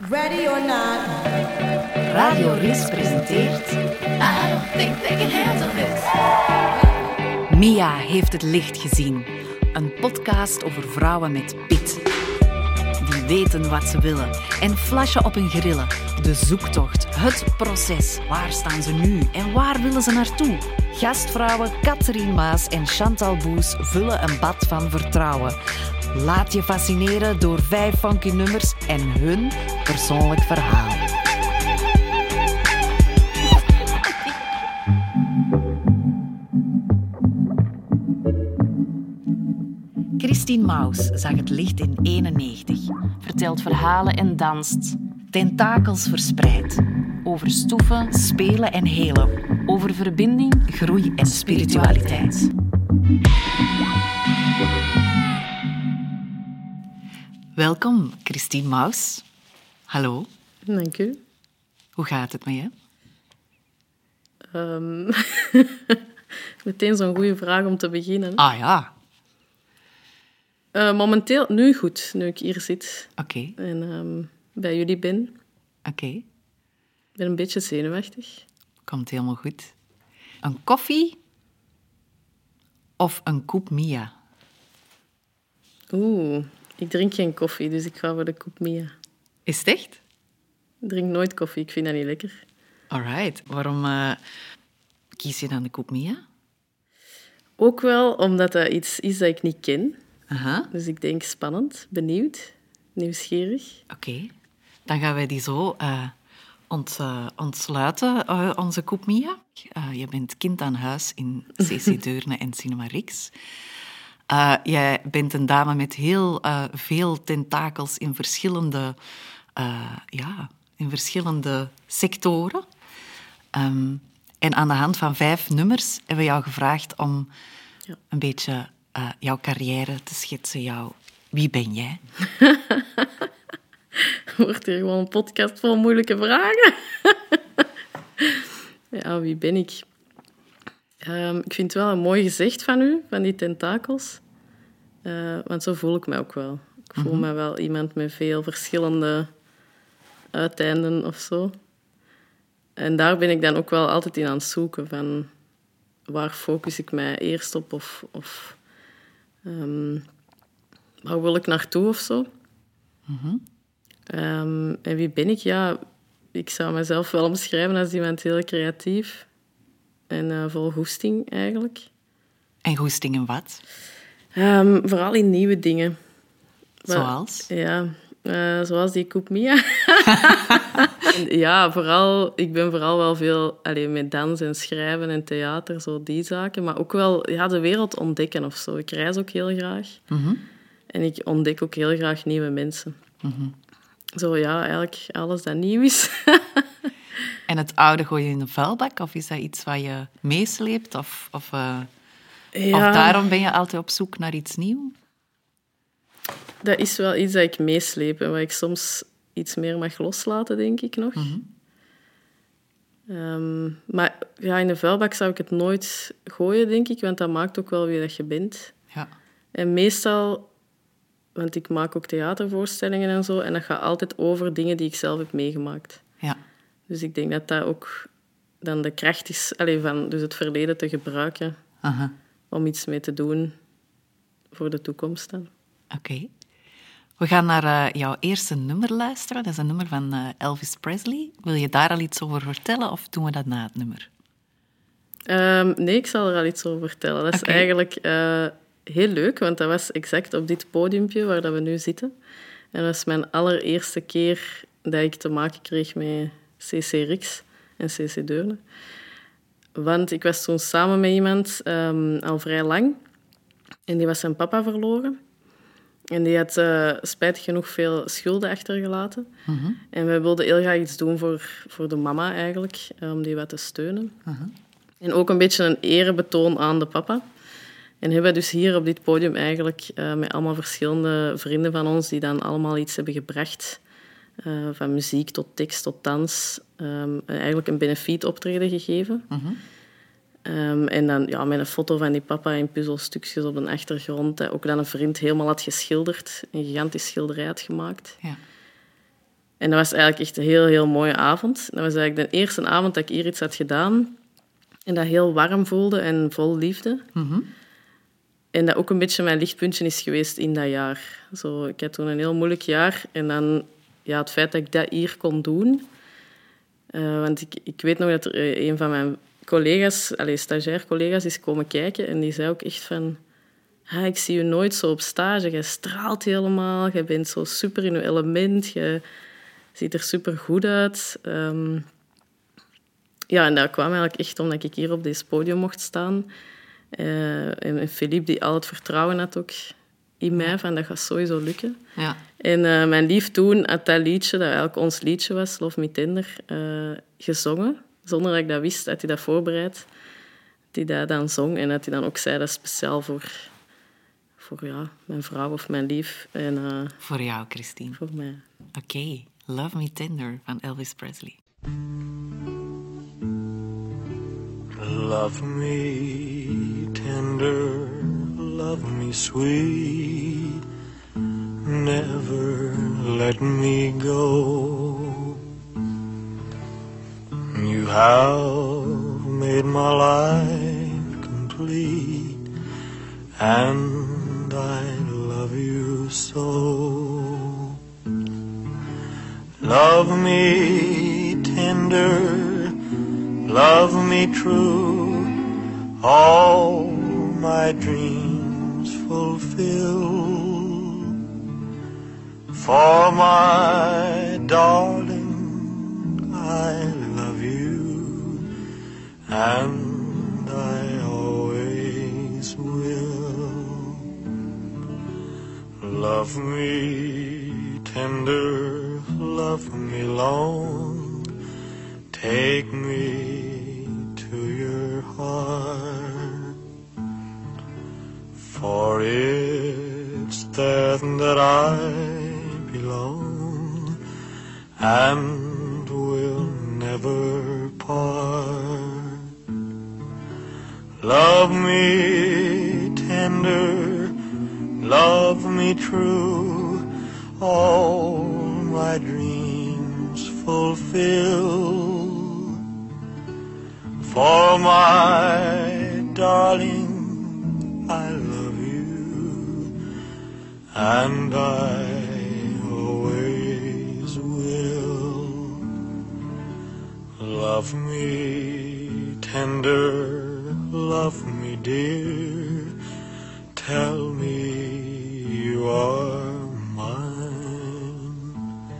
Ready or not. Radio Ris presenteert... I don't think they can handle this. Mia heeft het licht gezien. Een podcast over vrouwen met pit. Die weten wat ze willen en flashen op hun grillen. De zoektocht, het proces. Waar staan ze nu en waar willen ze naartoe? Gastvrouwen Catherine Maas en Chantal Boes vullen een bad van vertrouwen. Laat je fascineren door vijf funky nummers en hun persoonlijk verhaal. Christine Maus zag het licht in 91. Vertelt verhalen en danst. Tentakels verspreid. Over stoeven, spelen en helen. Over verbinding, Groei en spiritualiteit. Welkom, Christine Maus. Hallo, Dank u. hoe gaat het met je? Ehm, meteen zo'n goede vraag om te beginnen. Ah ja, Eh, momenteel, nu goed, nu ik hier zit oké, en ehm, bij jullie ben. oké. Ik ben een beetje zenuwachtig. Komt helemaal goed. Een koffie of een koep Mia? Oeh, ik drink geen koffie, dus ik ga voor de koep Mia. Is het echt? Ik drink nooit koffie, ik vind dat niet lekker. Alright. Waarom eh, kies je dan de koep Mia? Ook wel omdat dat iets is dat ik niet ken. Aha, Dus ik denk spannend, benieuwd, nieuwsgierig. oké. Dan gaan wij die zo eh, ont, eh, ontsluiten, onze koep Mia. Je bent kind aan huis in CC Deurne en Cinema Rix. Eh, jij bent een dame met heel eh, veel tentakels in verschillende, eh, ja, in verschillende sectoren. Ehm, en aan de hand van vijf nummers hebben we jou gevraagd om Ja. een beetje jouw carrière te schetsen. Jouw, wie ben jij? Wordt hier gewoon een podcast vol moeilijke vragen. ja, wie ben ik? Ehm, ik vind het wel een mooi gezicht van u, van die tentakels. Eh, want zo voel ik me ook wel. Ik voel me wel iemand met veel verschillende uiteinden of zo. En daar ben ik dan ook wel altijd in aan het zoeken van waar focus ik mij eerst op of, of ehm, waar wil ik naartoe of zo. Ehm, en wie ben ik? Ja, ik zou mezelf wel omschrijven als iemand heel creatief en eh, vol goesting eigenlijk. En goesting en wat? Ehm, vooral in nieuwe dingen. Maar- Zoals? Ja, eh, zoals die Koep Mia. Ja, vooral, ik ben vooral wel veel allee, met dans en schrijven en theater, zo die zaken. Maar ook wel ja, de wereld ontdekken of zo. Ik reis ook heel graag. En ik ontdek ook heel graag nieuwe mensen. Zo ja, eigenlijk alles dat nieuw is. En het oude gooi je in de vuilbak? Of is dat iets wat je meesleept? Of, of, eh, ja, of daarom ben je altijd op zoek naar iets nieuws? dat is wel iets dat ik meesleep en waar ik soms iets meer mag loslaten, denk ik nog. Ehm, maar ja, in de vuilbak zou ik het nooit gooien, denk ik, want dat maakt ook wel wie dat je bent. Ja. En meestal, want ik maak ook theatervoorstellingen en zo, en dat gaat altijd over dingen die ik zelf heb meegemaakt. Dus ik denk dat dat ook dan de kracht is allee, van dus het verleden te gebruiken Aha. om iets mee te doen voor de toekomst dan. Oké. We gaan naar eh, jouw eerste nummer luisteren. Dat is een nummer van eh, Elvis Presley. Wil je daar al iets over vertellen of doen we dat na het nummer? Ehm, nee, ik zal er al iets over vertellen. Dat is eigenlijk eh, heel leuk, want dat was exact op dit podiumpje waar dat we nu zitten. En dat was mijn allereerste keer dat ik te maken kreeg met CC Rix en CC Deurne. Want ik was toen samen met iemand ehm, al vrij lang. En die was zijn papa verloren. En die had eh, spijtig genoeg veel schulden achtergelaten. En we wilden heel graag iets doen voor, voor de mama eigenlijk, om die wat te steunen. En ook een beetje een erebetoon aan de papa. En hebben dus hier op dit podium eigenlijk eh, met allemaal verschillende vrienden van ons die dan allemaal iets hebben gebracht. Eh, van muziek tot tekst tot dans. ehm, eigenlijk een benefiet optreden gegeven. Ehm, en dan ja, met een foto van die papa in puzzelstukjes op een achtergrond. Dat ook dan een vriend helemaal had geschilderd. Een gigantisch schilderij had gemaakt. Ja. En dat was eigenlijk echt een heel, heel mooie avond. Dat was eigenlijk de eerste avond dat ik hier iets had gedaan. En dat heel warm voelde en vol liefde. En dat ook een beetje mijn lichtpuntje is geweest in dat jaar. Zo, ik had toen een heel moeilijk jaar. En dan ja, het feit dat ik dat hier kon doen. Eh, want ik, ik weet nog dat er eh, een van mijn collega's, allez, stagiair collega's, is komen kijken. En die zei ook echt van... Ah, ik zie je nooit zo op stage. Je straalt helemaal. Je bent zo super in je element. Je ziet er super goed uit. Ehm, ja, en dat kwam eigenlijk echt omdat ik hier op dit podium mocht staan. Eh, en Philippe, die al het vertrouwen had ook in mij, van dat gaat sowieso lukken. Ja. En eh, mijn lief toen had dat liedje, dat eigenlijk ons liedje was, Love Me Tender, eh, gezongen. Zonder dat ik dat wist, had hij dat voorbereid. Dat hij dat dan zong en dat hij dan ook zei, dat is speciaal voor, voor ja, mijn vrouw of mijn lief. En eh, Voor jou, Christine. voor mij. Oké, Love Me Tender van Elvis Presley. Love me tender, love me sweet, never let me go. You have made my life complete, and I love you so. Love me tender, love me true, all my dreams fulfill. For my darling, I love you, and I always will. Love me tender, love me long, take me to your heart. For it's there that I belong and will never part. Love me tender, love me true, all my dreams fulfill. For my darling, I love and I always will. Love me tender, love me dear, tell me you are mine.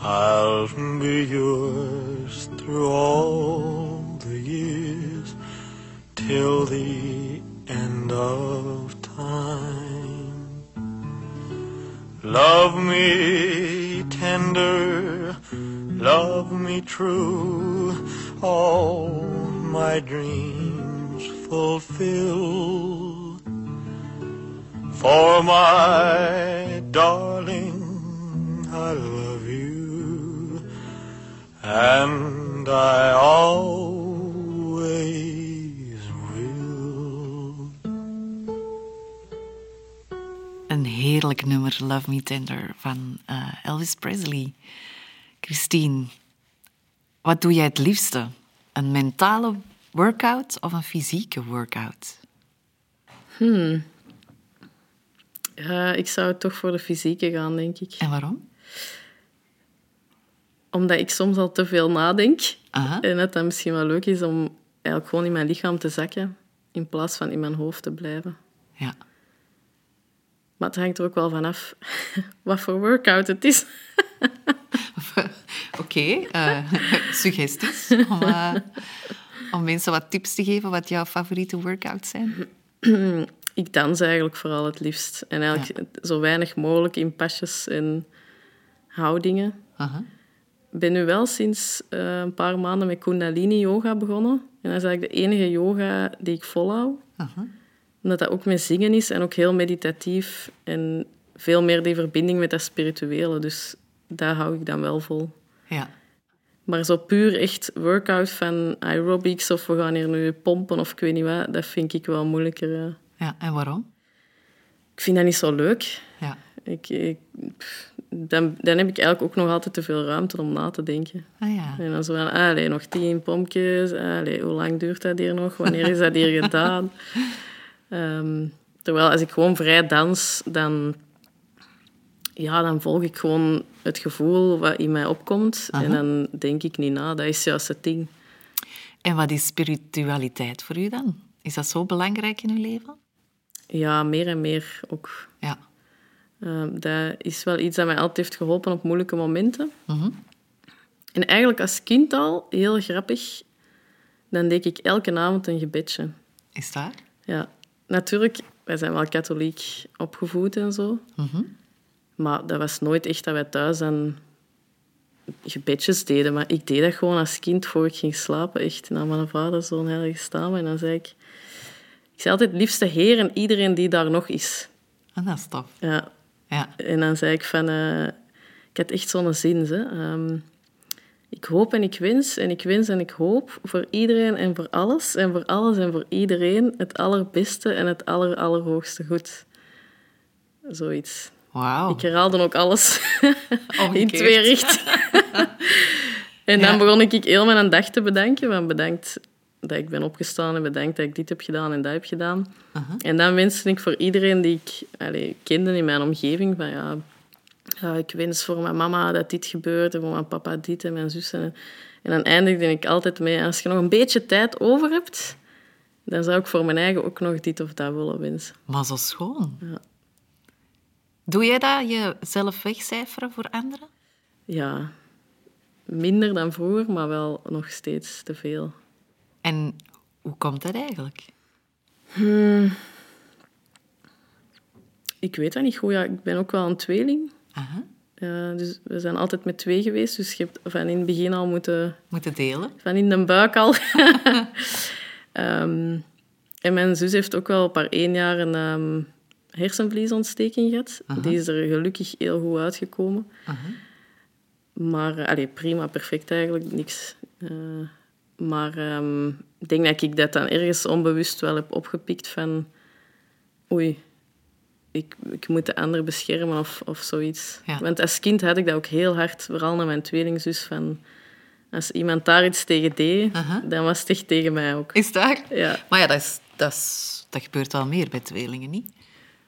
I'll be yours through all the years till the end of Love me tender, love me true, all my dreams fulfill. For my darling, I love you, and I always heerlijk nummer, Love Me Tender, van eh, Elvis Presley. Christine, wat doe jij het liefste? Een mentale workout of een fysieke workout? Ja, ik zou toch voor de fysieke gaan, denk ik. En waarom? Omdat ik soms al te veel nadenk. Aha. En het dan misschien wel leuk is om eigenlijk gewoon in mijn lichaam te zakken, in plaats van in mijn hoofd te blijven. Ja. Maar het hangt er ook wel vanaf wat voor workout het is. Oké, eh, suggesties om, eh, om mensen wat tips te geven wat jouw favoriete workouts zijn? Ik dans eigenlijk vooral het liefst. En eigenlijk zo weinig mogelijk in pasjes en houdingen. Ik ben nu wel sinds eh, een paar maanden met Kundalini-yoga begonnen. En dat is eigenlijk de enige yoga die ik volhoud. Aha. Omdat dat ook met zingen is en ook heel meditatief. En veel meer die verbinding met dat spirituele. Dus daar hou ik dan wel vol. Ja. Maar zo puur echt workout van aerobics of we gaan hier nu pompen of ik weet niet wat, dat vind ik wel moeilijker. eh. ja. En waarom? Ik vind dat niet zo leuk. Ja. Ik, ik, dan, dan heb ik eigenlijk ook nog altijd te veel ruimte om na te denken. Ah ja. En dan zo van, allee, nog tien pompjes. Allee, hoe lang duurt dat hier nog? Wanneer is dat hier gedaan? Ehm, terwijl als ik gewoon vrij dans, dan, ja, dan volg ik gewoon het gevoel wat in mij opkomt. En dan denk ik niet na. Dat is juist het ding. En wat is spiritualiteit voor u dan? Is dat zo belangrijk in uw leven? Ja, meer en meer ook. Ja. Ehm, dat is wel iets dat mij altijd heeft geholpen op moeilijke momenten. En eigenlijk als kind al, heel grappig, dan deed ik elke avond een gebedje. Is dat? Ja, natuurlijk, wij zijn wel katholiek opgevoed en zo. Maar dat was nooit echt dat wij thuis dan gebedjes deden. Maar ik deed dat gewoon als kind voor ik ging slapen. Echt naar mijn vader zo'n heilige staan. En dan zei ik... Ik zei altijd, liefste Heer en iedereen die daar nog is. En dat is tof. Ja, Ja. en dan zei ik van... eh, ik had echt zo'n zin. Hè. Ehm, ik hoop en ik wens en ik wens en ik hoop voor iedereen en voor alles en voor alles en voor iedereen het allerbeste en het aller, allerhoogste goed. Zoiets. Wauw. Ik herhaalde ook alles in twee richtingen. en dan Ja. begon ik heel mijn dag te bedanken. Van bedankt dat ik ben opgestaan en bedankt dat ik dit heb gedaan en dat heb gedaan. En dan wenste ik voor iedereen die ik allee, kende in mijn omgeving van ja, ja, ik wens voor mijn mama dat dit gebeurt en voor mijn papa dit en mijn zus. En, en dan eindigde ik altijd mee, als je nog een beetje tijd over hebt, dan zou ik voor mijn eigen ook nog dit of dat willen wensen. Maar zo schoon. Doe jij dat, jezelf wegcijferen voor anderen? Ja, minder dan vroeger, maar wel nog steeds te veel. En hoe komt dat eigenlijk? Ik weet dat niet goed. Ja, ik ben ook wel een tweeling. Aha. Dus we zijn altijd met twee geweest. Dus je hebt van in het begin al moeten... Moeten delen? Van in de buik al. Ehm, en mijn zus heeft ook wel op haar één jaar een ehm, hersenvliesontsteking gehad. Die is er gelukkig heel goed uitgekomen. Maar, eh, allee, prima, perfect eigenlijk, niks. Eh, maar ehm, ik denk dat ik dat dan ergens onbewust wel heb opgepikt van... Oei, ik, ik moet de ander beschermen of, of zoiets. Ja. Want als kind had ik dat ook heel hard, vooral naar mijn tweelingzus, van... Als iemand daar iets tegen deed, dan was het echt tegen mij ook. Is dat? Ja, Maar ja, dat, is, dat, is, dat gebeurt wel meer bij tweelingen, niet?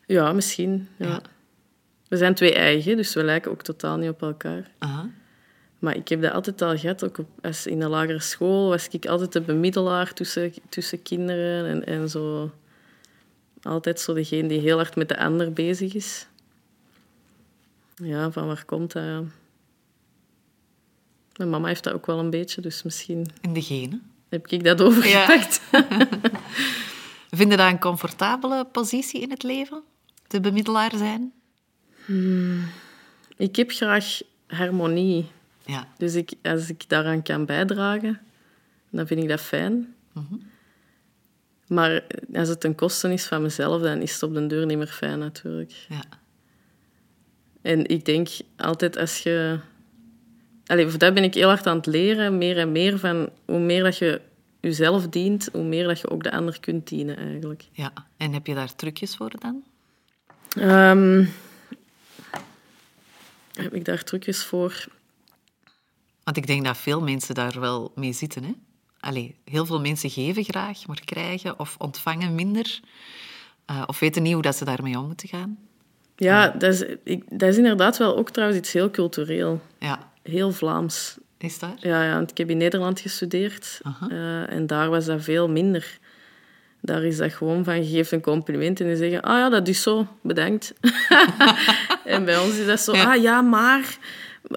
ja misschien. Ja. Ja. We zijn twee eigen, dus we lijken ook totaal niet op elkaar. Maar ik heb dat altijd al gehad. Ook als in de lagere school was ik altijd de bemiddelaar tussen, tussen kinderen. En, en zo... Altijd zo degene die heel hard met de ander bezig is. Ja, van waar komt dat? ja? Mijn mama heeft dat ook wel een beetje, dus misschien In de genen. heb ik dat overgepakt. Vind je dat een comfortabele positie in het leven? De bemiddelaar zijn? Ik heb graag harmonie. Ja. Dus ik, als ik daaraan kan bijdragen, dan vind ik dat fijn. Maar als het ten koste is van mezelf, dan is het op den deur niet meer fijn natuurlijk. ja. En ik denk altijd als je... Allee, voor dat ben ik heel hard aan het leren, meer en meer van hoe meer dat je jezelf dient, hoe meer dat je ook de ander kunt dienen eigenlijk. ja. En heb je daar trucjes voor dan? Ehm, heb ik daar trucjes voor? Want ik denk dat veel mensen daar wel mee zitten. Hè? Allee, heel veel mensen geven graag, maar krijgen of ontvangen minder. Eh, of weten niet hoe dat ze daarmee om moeten gaan. Ja, dat is, ik, dat is inderdaad wel ook trouwens iets heel cultureel. Ja, Heel Vlaams. is dat? Ja, ja want ik heb in Nederland gestudeerd eh, en daar was dat veel minder. Daar is dat gewoon van, je geeft een compliment en die zeggen, ah ja, dat is zo, bedankt. en bij ons is dat zo, ah ja, maar...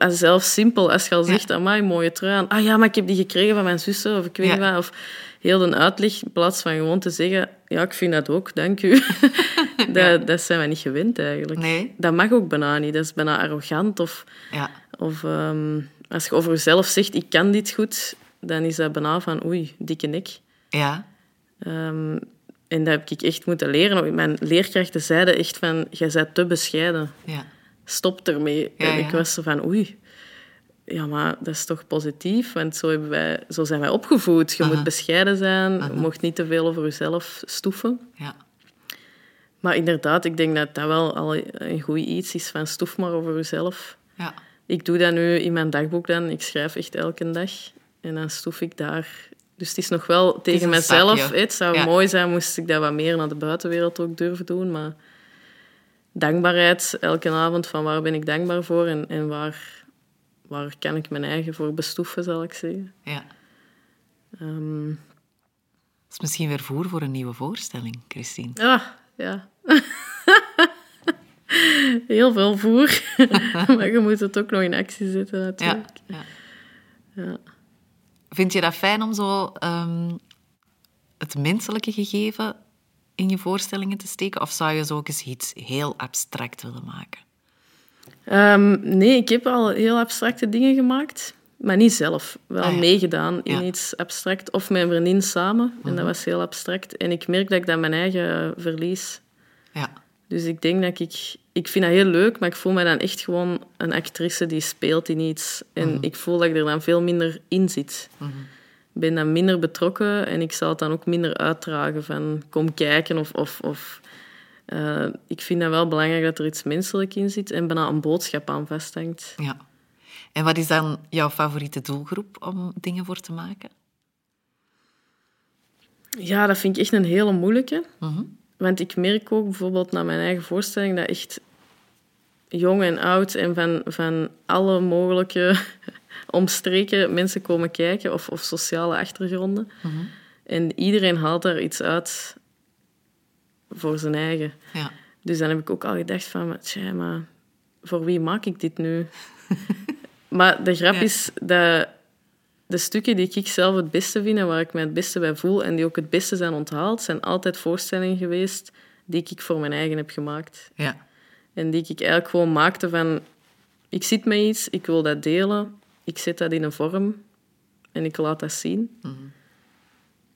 Zelfs simpel, als je al zegt, amai, mooie trui aan. Ah ja, maar ik heb die gekregen van mijn zussen, of ik weet Ja. wat. Of heel een uitleg, in plaats van gewoon te zeggen, ja, ik vind dat ook, dank u. dat, dat zijn wij niet gewend eigenlijk. Nee. Dat mag ook bijna niet, dat is bijna arrogant of... Ja, Of ehm, als je over jezelf zegt, ik kan dit goed, dan is dat bijna van, oei, dikke nek. ja, Ehm, en dat heb ik echt moeten leren. Mijn leerkrachten zeiden echt van, jij bent te bescheiden. ja. Stop ermee. Ja, en ik was zo van, oei, ja, maar dat is toch positief? Want zo, hebben wij, zo zijn wij opgevoed. Je Aha. moet bescheiden zijn, je mocht niet te veel over jezelf stoeven. ja. Maar inderdaad, ik denk dat dat wel al een goed iets is van stoef maar over jezelf. Ja. Ik doe dat nu in mijn dagboek dan. Ik schrijf echt elke dag. En dan stoef ik daar. Dus het is nog wel tegen mezelf. stapje. Het zou Ja. mooi zijn moest ik dat wat meer naar de buitenwereld ook durven doen. Maar dankbaarheid, elke avond van waar ben ik dankbaar voor en, en waar, waar kan ik mijn eigen voor bestoeven, zal ik zeggen. ja. Ehm, Dat is misschien weer voer voor een nieuwe voorstelling, Christine. Ah, ja. Heel veel voer. maar je moet het ook nog in actie zetten, natuurlijk. ja. Ja. Vind je dat fijn om zo ehm, het menselijke gegeven in je voorstellingen te steken? Of zou je zo ook eens iets heel abstract willen maken? Ehm, nee, ik heb al heel abstracte dingen gemaakt. Maar niet zelf. Wel Ah, ja. meegedaan in Ja. Mhm. iets abstract. Of met een vriendin samen. En dat was heel abstract. En ik merk dat ik dat mijn eigen verlies. Ja. Dus ik denk dat ik... Ik vind dat heel leuk, maar ik voel me dan echt gewoon een actrice die speelt in iets. En Mhm. ik voel dat ik er dan veel minder in zit. Ik ben dan minder betrokken en ik zal het dan ook minder uitdragen van kom kijken of... of, of eh, ik vind dat wel belangrijk dat er iets menselijk in zit en bijna een boodschap aan vasthangt. ja. En wat is dan jouw favoriete doelgroep om dingen voor te maken? Ja, dat vind ik echt een hele moeilijke. Mhm. Want ik merk ook bijvoorbeeld naar mijn eigen voorstelling dat echt jong en oud en van, van alle mogelijke omstreken mensen komen kijken of, of sociale achtergronden. En iedereen haalt daar iets uit voor zijn eigen. Ja. Dus dan heb ik ook al gedacht van, maar, tja, maar voor wie maak ik dit nu? maar de grap Ja. is dat de stukken die ik zelf het beste vind en waar ik mij het beste bij voel en die ook het beste zijn onthaald, zijn altijd voorstellingen geweest die ik voor mijn eigen heb gemaakt. Ja. En die ik eigenlijk gewoon maakte van... Ik zit met iets, ik wil dat delen, ik zet dat in een vorm en ik laat dat zien.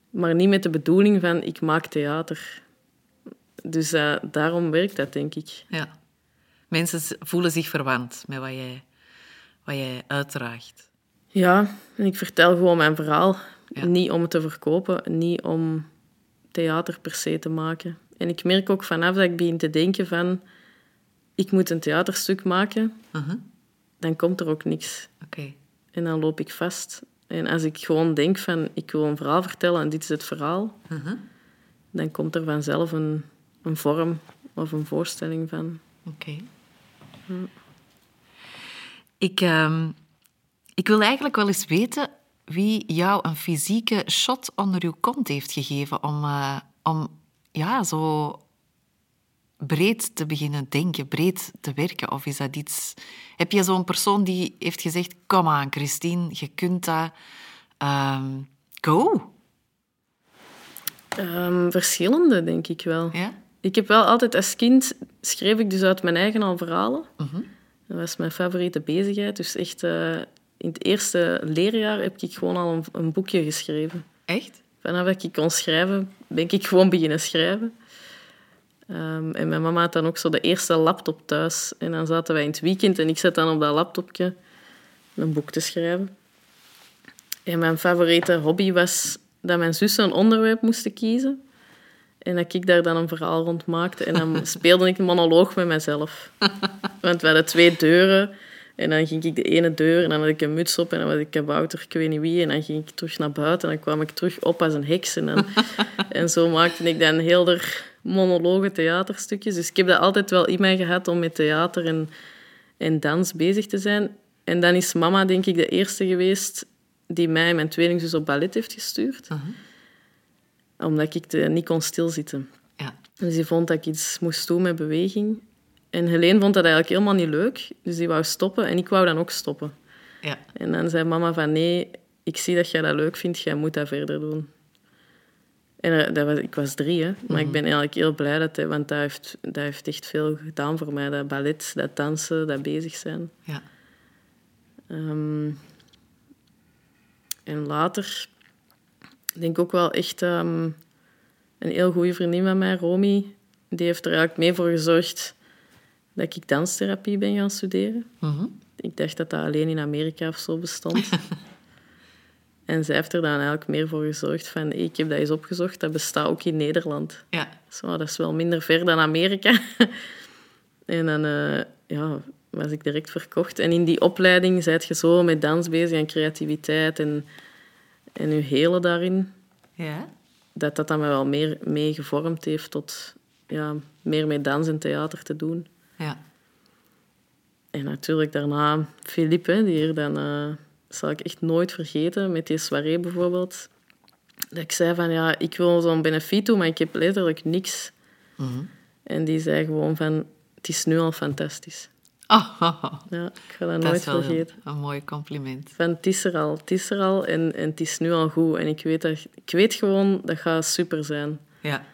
Maar niet met de bedoeling van, ik maak theater. Dus eh, daarom werkt dat, denk ik. ja. Mensen voelen zich verwant met wat jij, wat jij uitdraagt. Ja, en ik vertel gewoon mijn verhaal. Ja. Niet om het te verkopen, niet om theater per se te maken. En ik merk ook vanaf dat ik begin te denken van... Ik moet een theaterstuk maken, Mhm. dan komt er ook niks. Oké. En dan loop ik vast. En als ik gewoon denk van, ik wil een verhaal vertellen en dit is het verhaal, Mhm. dan komt er vanzelf een, een vorm of een voorstelling van. Oké. Ik, ehm, ik wil eigenlijk wel eens weten wie jou een fysieke shot onder uw kont heeft gegeven om, eh, om ja, zo breed te beginnen denken, breed te werken. Of is dat iets... Heb je zo'n persoon die heeft gezegd, kom aan Christine, je kunt dat... Ehm, go. Ehm, verschillende, denk ik wel. Ja? Ik heb wel altijd als kind schreef ik dus uit mijn eigen al verhalen. Dat was mijn favoriete bezigheid. Dus echt eh, in het eerste leerjaar heb ik gewoon al een, een boekje geschreven. Echt? Vanaf dat ik kon schrijven, ben ik gewoon beginnen schrijven. Ehm, en mijn mama had dan ook zo de eerste laptop thuis. En dan zaten wij in het weekend en ik zat dan op dat laptopje een boek te schrijven. En mijn favoriete hobby was dat mijn zussen een onderwerp moesten kiezen. En dat ik daar dan een verhaal rond maakte. En dan speelde ik een monoloog met mezelf. Want we hadden twee deuren. En dan ging ik de ene deur en dan had ik een muts op en dan was ik kabouter, ik weet niet wie. En dan ging ik terug naar buiten en dan kwam ik terug op als een heks. En, dan, en zo maakte ik dan heel er monologe theaterstukjes. Dus ik heb dat altijd wel in mij gehad om met theater en, en dans bezig te zijn. En dan is mama, denk ik, de eerste geweest die mij en mijn tweelingzus op ballet heeft gestuurd. Omdat ik de, niet kon stilzitten. Ja. Dus die vond dat ik iets moest doen met beweging. En Helene vond dat eigenlijk helemaal niet leuk. Dus die wou stoppen en ik wou dan ook stoppen. Ja. En dan zei mama van nee, ik zie dat jij dat leuk vindt, jij moet dat verder doen. En eh, dat was, ik was drie, hè. maar ik ben eigenlijk heel blij dat hij, want dat heeft, dat heeft echt veel gedaan voor mij. Dat ballet, dat dansen, dat bezig zijn. Ja. Ehm, en later denk ik ook wel echt ehm, een heel goede vriendin van mij, Romy, die heeft er eigenlijk mee voor gezorgd dat ik danstherapie ben gaan studeren. Mhm. Ik dacht dat dat alleen in Amerika of zo bestond. En zij heeft er dan eigenlijk meer voor gezorgd van, ik heb dat eens opgezocht, dat bestaat ook in Nederland. Ja. Zo, dat is wel minder ver dan Amerika. en dan eh, ja, was ik direct verkocht. En in die opleiding zijt je zo met dans bezig en creativiteit en, en je hele daarin. Ja? Dat dat dan wel meer mee gevormd heeft tot ja, meer met dans en theater te doen. Ja. En natuurlijk daarna Philippe, die hier dan... eh, zal ik echt nooit vergeten, met die soirée bijvoorbeeld. Dat ik zei van, ja, ik wil zo'n benefiet doen, maar ik heb letterlijk niks. Mhm. En die zei gewoon van, het is nu al fantastisch. Oh, oh, oh. Ja, ik ga dat, dat nooit een, vergeten. een mooi compliment. Van, het is er al, het is er al en, en het is nu al goed. En ik weet, dat, ik weet gewoon, dat gaat super zijn. Ja.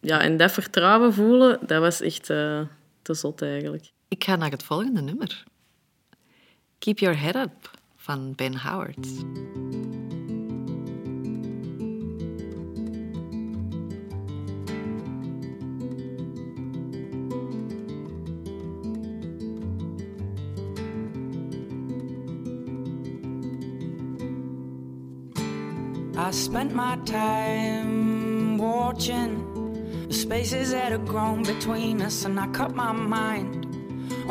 Ja, en dat vertrouwen voelen, dat was echt eh, te zot eigenlijk. Ik ga naar het volgende nummer. Keep Your Head Up van Ben Howard. I spent my time watching the spaces that have grown between us, and I cut my mind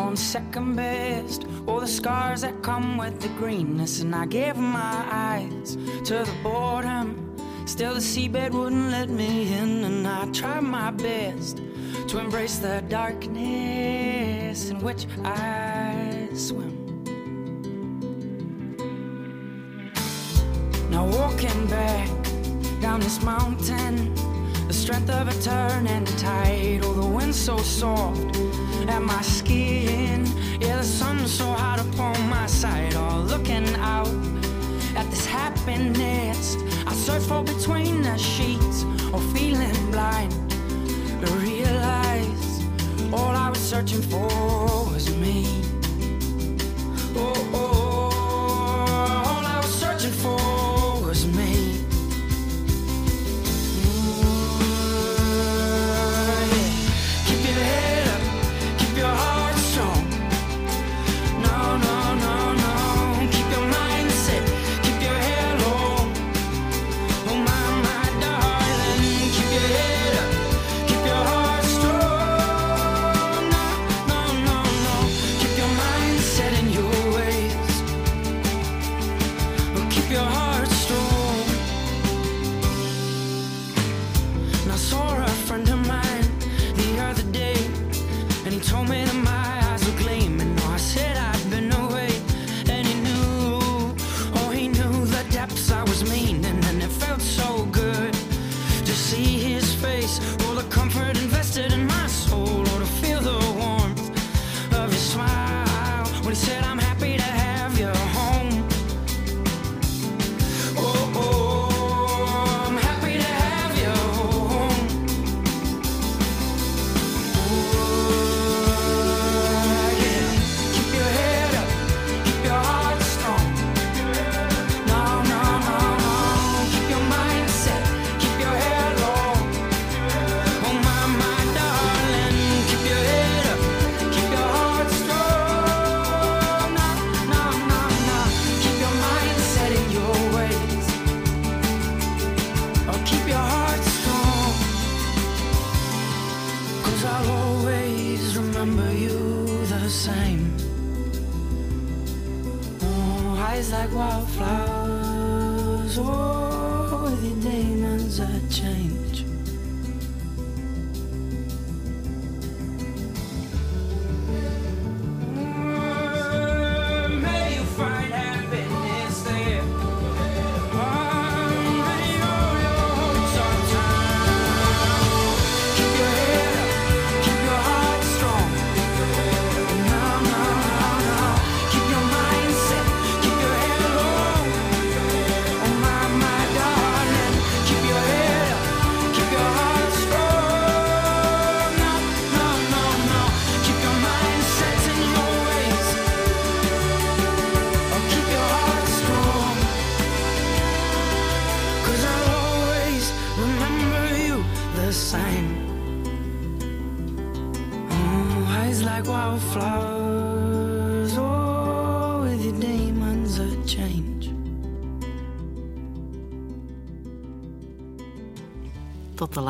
on second best. All the scars that come with the greenness, and I gave my eyes to the boredom. Still, the seabed wouldn't let me in, and I tried my best to embrace the darkness in which I swim. Now walking back down this mountain, the strength of a turning tide. Oh, the wind so soft at my skin. Yeah, the sun so hot upon my side. Oh, looking out at this happiness. I search for between the sheets, or feeling blind to realize all I was searching for was me.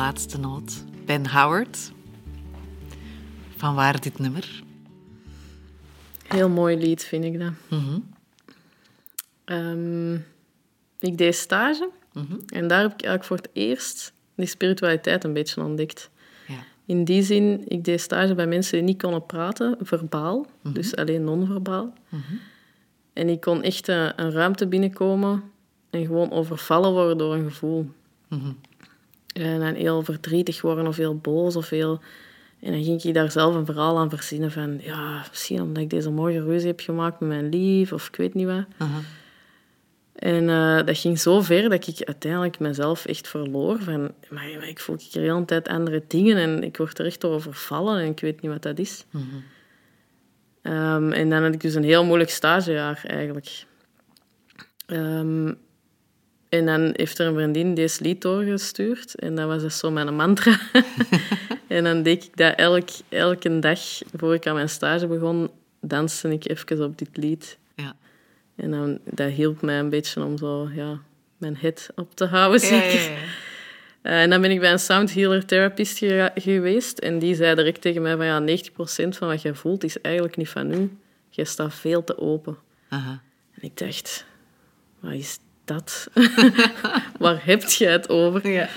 Laatste noot. Ben Howard. Van waar dit nummer? Heel mooi lied, vind ik dat. Ehm, ik deed stage en daar heb ik eigenlijk voor het eerst die spiritualiteit een beetje ontdekt. Ja. In die zin, ik deed stage bij mensen die niet konden praten, verbaal, dus alleen non-verbaal. En ik kon echt eh, een ruimte binnenkomen en gewoon overvallen worden door een gevoel. En dan heel verdrietig worden of heel boos of heel... En dan ging ik daar zelf een verhaal aan verzinnen van... Ja, misschien omdat ik deze mooie ruzie heb gemaakt met mijn lief of ik weet niet wat. En eh, dat ging zo ver dat ik uiteindelijk mezelf echt verloor. Van, maar, maar ik voel hier de hele tijd andere dingen en ik word er echt door overvallen en ik weet niet wat dat is. Ehm, en dan had ik dus een heel moeilijk stagejaar eigenlijk. Ehm, en dan heeft er een vriendin deze lied doorgestuurd. En dat was dus zo mijn mantra. en dan deed ik dat elk, elke dag, voor ik aan mijn stage begon, danste ik even op dit lied. Ja. En dan, dat hielp mij een beetje om zo, ja, mijn head op te houden, zeker. Eh, en dan ben ik bij een sound healer therapist ge- geweest. En die zei direct tegen mij van, ja, 90% van wat je voelt is eigenlijk niet van u. Je staat veel te open. Aha. En ik dacht, wat is dat? Waar heb je het over? Ja.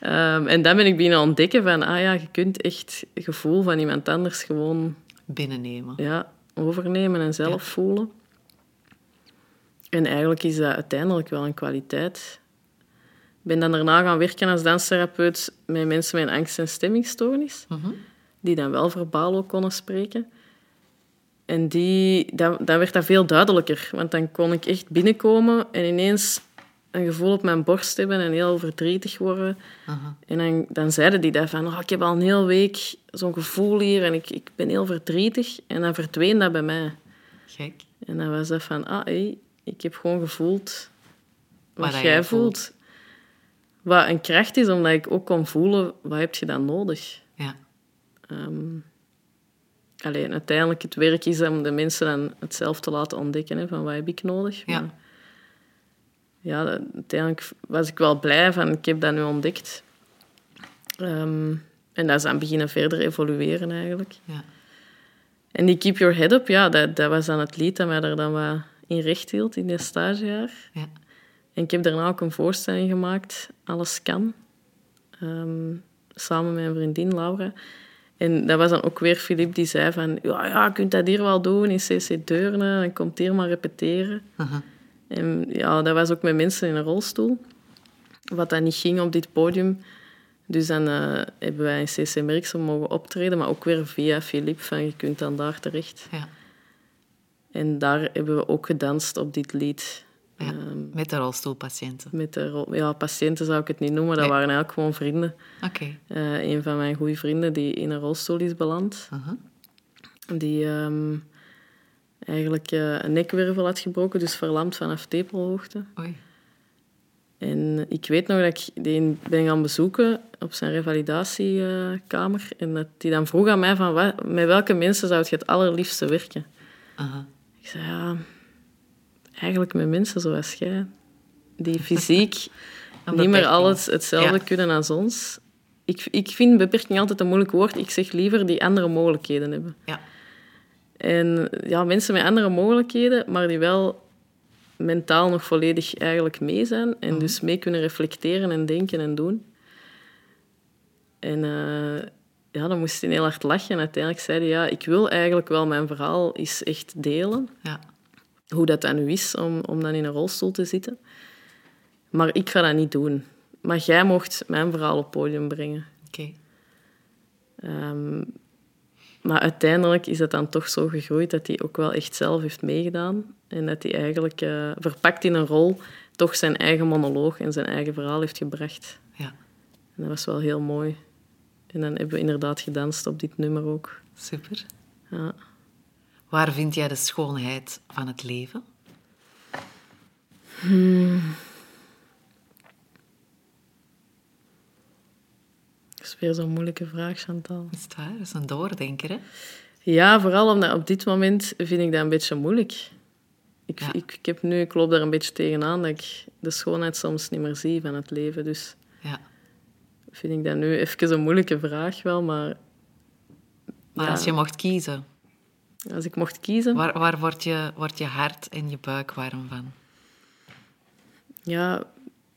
Ehm, en dan ben ik beginnen ontdekken van, ah ja, je kunt echt het gevoel van iemand anders gewoon Binnennemen. ja, overnemen en zelf voelen. En eigenlijk is dat uiteindelijk wel een kwaliteit. Ik ben dan daarna gaan werken als danstherapeut met mensen met angst- en stemmingstoornis, die dan wel verbaal ook konden spreken. En die, dan, dan werd dat veel duidelijker, want dan kon ik echt binnenkomen en ineens een gevoel op mijn borst hebben en heel verdrietig worden. En dan, dan zeiden die dat van, oh, ik heb al een hele week zo'n gevoel hier en ik, ik ben heel verdrietig. En dan verdween dat bij mij. Gek. En dan was dat van, ah, hé, ik heb gewoon gevoeld wat, Wat dat jij jij voelt. Wat een kracht is, omdat ik ook kon voelen, wat heb je dan nodig? Ja. Ehm alleen, uiteindelijk, het werk is om de mensen dan het zelf te laten ontdekken, hè, van wat heb ik nodig. Ja. Maar ja, dat- uiteindelijk was ik wel blij van, ik heb dat nu ontdekt. Ehm, en dat is dan beginnen verder evolueren eigenlijk. Ja. En die Keep Your Head Up, ja, dat, dat was dan het lied dat mij er dan wat in recht hield in dit stagejaar. Ja. En ik heb daarna ook een voorstelling gemaakt, Alles Kan, ehm, samen met mijn vriendin Laura. En dat was dan ook weer Filip die zei van, ja, ja, je kunt dat hier wel doen in CC Deurne, dan komt hier maar repeteren. Aha. En ja, dat was ook met mensen in een rolstoel, wat dan niet ging op dit podium. Dus dan eh, hebben wij in CC Merkse mogen optreden, maar ook weer via Filip, van je kunt dan daar terecht. Ja. En daar hebben we ook gedanst op dit lied. Ja. Ehm, Met de rolstoelpatiënten. met de rol- ja, patiënten zou ik het niet noemen, dat Nee. waren eigenlijk gewoon vrienden. Oké. Eh, een van mijn goede vrienden die in een rolstoel is beland, Aha. die ehm, eigenlijk eh, een nekwervel had gebroken, dus verlamd vanaf tepelhoogte. Oei. En ik weet nog dat ik die ben gaan bezoeken op zijn revalidatiekamer en dat die dan vroeg aan mij van wat, met welke mensen zou je het allerliefste werken? Aha. Ik zei, ja, eigenlijk met mensen zoals jij, die fysiek niet meer alles hetzelfde Ja. kunnen als ons. Ik, ik vind beperking altijd een moeilijk woord. Ik zeg liever die andere mogelijkheden hebben. Ja. En ja, mensen met andere mogelijkheden, maar die wel mentaal nog volledig eigenlijk mee zijn en dus mee kunnen reflecteren en denken en doen. En eh, ja, dan moest hij heel hard lachen. En uiteindelijk zei hij, ja, ik wil eigenlijk wel mijn verhaal eens echt delen. Ja. Hoe dat dan nu is om, om dan in een rolstoel te zitten. Maar ik ga dat niet doen. Maar jij mocht mijn verhaal op het podium brengen. Oké. Ehm, maar uiteindelijk is het dan toch zo gegroeid dat hij ook wel echt zelf heeft meegedaan. En dat hij eigenlijk eh, verpakt in een rol toch zijn eigen monoloog en zijn eigen verhaal heeft gebracht. Ja. En dat was wel heel mooi. En dan hebben we inderdaad gedanst op dit nummer ook. Super. Ja. Waar vind jij de schoonheid van het leven? Dat is weer zo'n moeilijke vraag, Chantal. Is het waar? Dat is een doordenker, hè? Ja, vooral omdat op dit moment vind ik dat een beetje moeilijk. Ik, Ja. ik, ik, heb nu, ik loop daar een beetje tegenaan dat ik de schoonheid soms niet meer zie van het leven. Dus Ja. vind ik dat nu even een moeilijke vraag wel, maar Maar Ja. als je mocht kiezen, als ik mocht kiezen... waar, waar wordt, je, wordt je hart en je buik warm van? Ja,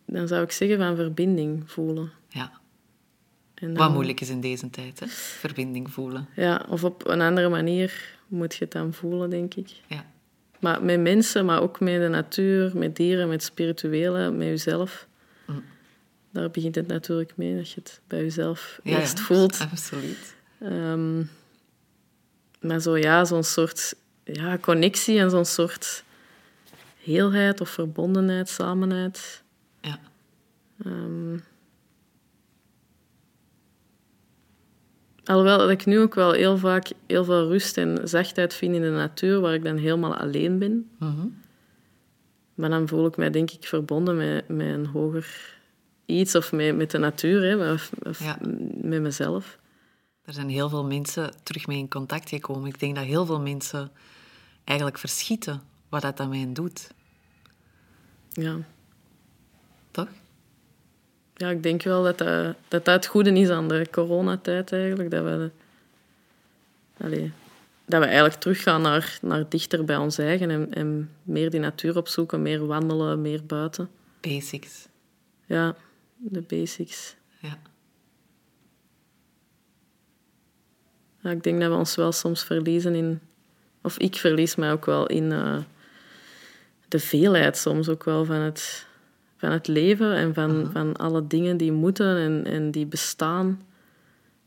dan zou ik zeggen van verbinding voelen. Ja, dan- wat moeilijk is in deze tijd, hè? Verbinding voelen. Ja, of op een andere manier moet je het dan voelen, denk ik. Ja, Maar met mensen, maar ook met de natuur, met dieren, met spirituele, met jezelf. Mm. Daar begint het natuurlijk mee, dat je het bij jezelf ja eerst ja, voelt. Absoluut. Ehm, maar zo ja, zo'n soort ja, connectie en zo'n soort heelheid of verbondenheid, samenheid. Ja. Ehm, alhoewel dat ik nu ook wel heel vaak heel veel rust en zachtheid vind in de natuur, waar ik dan helemaal alleen ben. Mhm. Maar dan voel ik mij denk ik verbonden met, met een hoger iets of met, met de natuur, hè, of, of Ja. met mezelf. Er zijn heel veel mensen terug mee in contact gekomen. Ik denk dat heel veel mensen eigenlijk verschieten wat dat aan mij doet. Ja. Toch? Ja, ik denk wel dat dat, dat, dat het goede is aan de coronatijd eigenlijk. Dat we, allee, dat we eigenlijk teruggaan naar, naar dichter bij ons eigen en, en meer die natuur opzoeken, meer wandelen, meer buiten. Basics. Ja, de basics. Ja. Ja, ik denk dat we ons wel soms verliezen in... Of ik verlies mij ook wel in eh, de veelheid soms ook wel van het, van het leven en van, van alle dingen die moeten en, en die bestaan.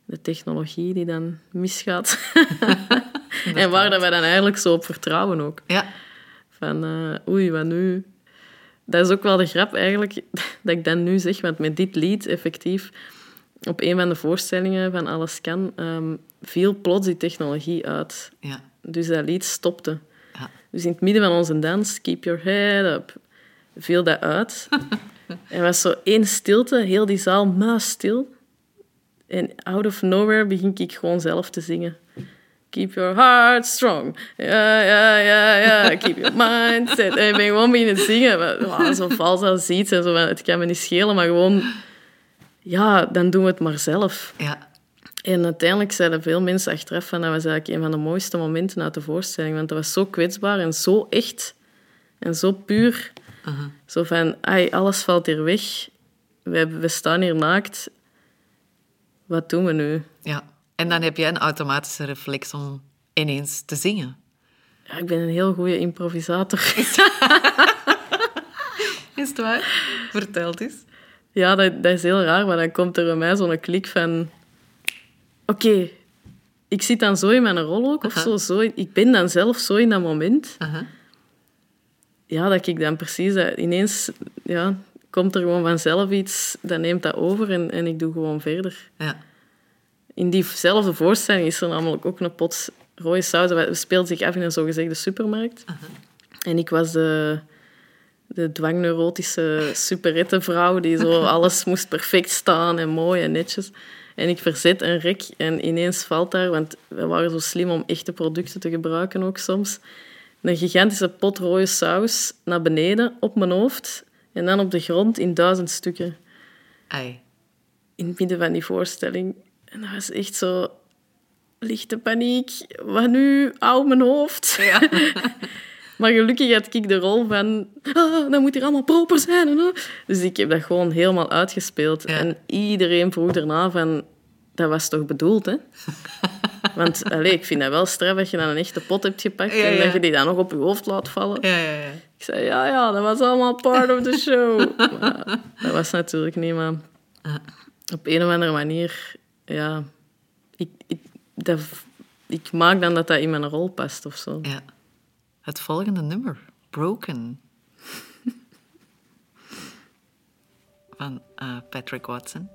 De technologie die dan misgaat. en waar dat wij dan eigenlijk zo op vertrouwen ook. Ja. Van, eh, oei, wat nu? Dat is ook wel de grap eigenlijk, dat ik dat nu zeg, want met dit lied effectief, op een van de voorstellingen van Alles Kan, ehm, viel plots die technologie uit. Ja. Dus dat lied stopte. Ja. Dus in het midden van onze dans, Keep Your Head Up, viel dat uit. er was zo één stilte, heel die zaal muisstil. En out of nowhere begin ik gewoon zelf te zingen. Keep your heart strong. Ja, ja, ja, ja. Keep your mind set. En ik ben gewoon beginnen zingen. Maar, wow, zo vals als iets. En zo, het kan me niet schelen, maar gewoon... Ja, dan doen we het maar zelf. Ja. En uiteindelijk zeiden veel mensen achteraf van dat was eigenlijk een van de mooiste momenten uit de voorstelling. Want dat was zo kwetsbaar en zo echt. En zo puur. Zo van, ai, alles valt hier weg. We, we staan hier naakt. Wat doen we nu? ja. En dan heb jij een automatische reflex om ineens te zingen. Ja, ik ben een heel goede improvisator. Is het waar? Vertel eens. Ja, dat, dat is heel raar, maar dan komt er bij mij zo'n klik van... Oké, ik zit dan zo in mijn rol ook, of zo, zo. Ik ben dan zelf zo in dat moment. Ja, dat ik dan precies... Dat ineens ja, komt er gewoon vanzelf iets, dat neemt dat over en, en ik doe gewoon verder. Ja. In diezelfde voorstelling is er namelijk ook een pot rode saus. Dat speelt zich af in een zogezegde supermarkt. En ik was de, de dwangneurotische superettenvrouw die zo alles moest perfect staan en mooi en netjes. En ik verzet een rek en ineens valt daar, want we waren zo slim om echte producten te gebruiken ook soms, een gigantische pot rode saus naar beneden op mijn hoofd en dan op de grond in duizend stukken Ai. in het midden van die voorstelling. En dat was echt zo lichte paniek. Wat nu? Auw, mijn hoofd. Ja. Maar gelukkig had ik de rol van... Ah, dat moet hier allemaal proper zijn. en, ah." Dus ik heb dat gewoon helemaal uitgespeeld. Ja. En iedereen vroeg daarna van... Dat was toch bedoeld, hè? Want allee, ik vind dat wel straf dat je dan een echte pot hebt gepakt Ja, en dat je die dan nog op je hoofd laat vallen. Ja, ja, ja. Ik zei, ja, ja, dat was allemaal part of the show. Maar dat was natuurlijk niet, maar op een of andere manier, ja, ik, ik, dat, ik maak dan dat dat in mijn rol past of zo. ja. Het volgende nummer. Broken. Van eh, Patrick Watson.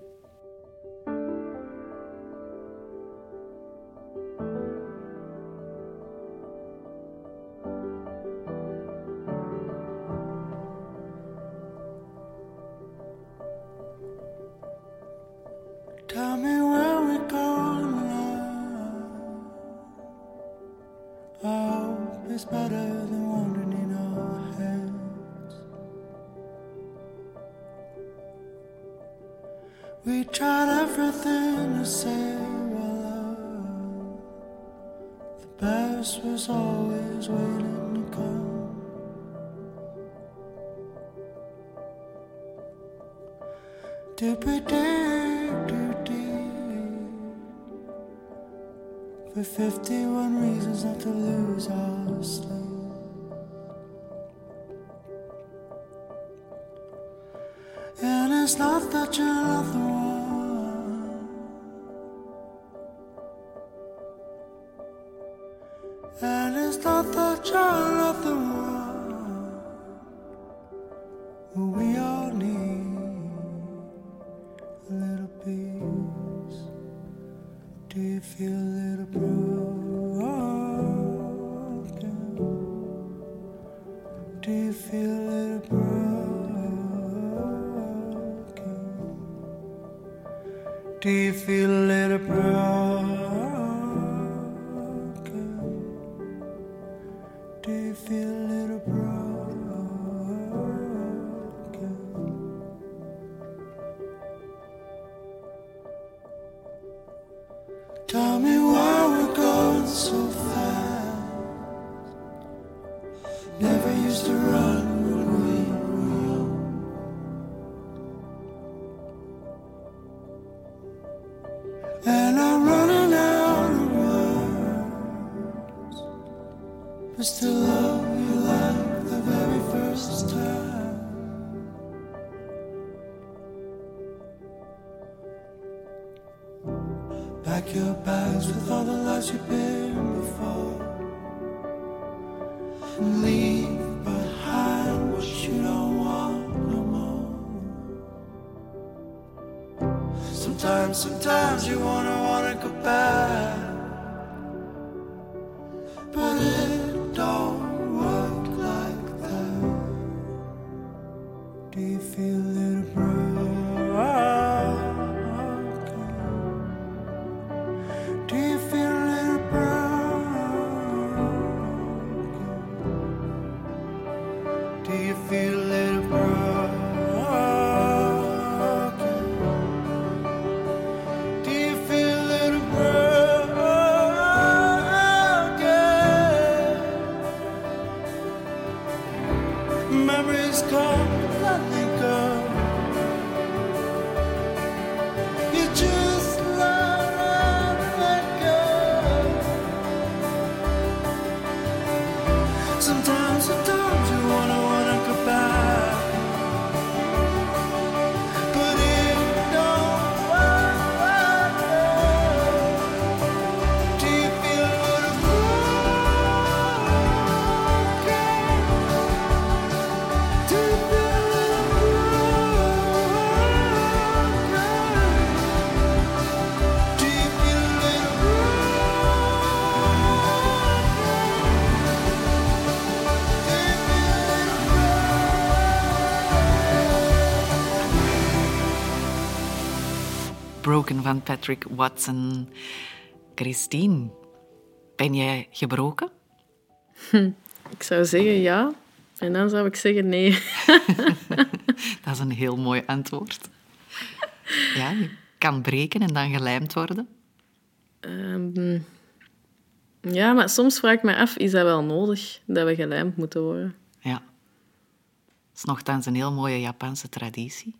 Van Patrick Watson. Christine, ben jij gebroken? Ik zou zeggen ja. En dan zou ik zeggen nee. Dat is een heel mooi antwoord. Ja, je kan breken en dan gelijmd worden. Ehm, ja, maar soms vraag ik me af, is dat wel nodig dat we gelijmd moeten worden? Ja. Het is nogthans een heel mooie Japanse traditie.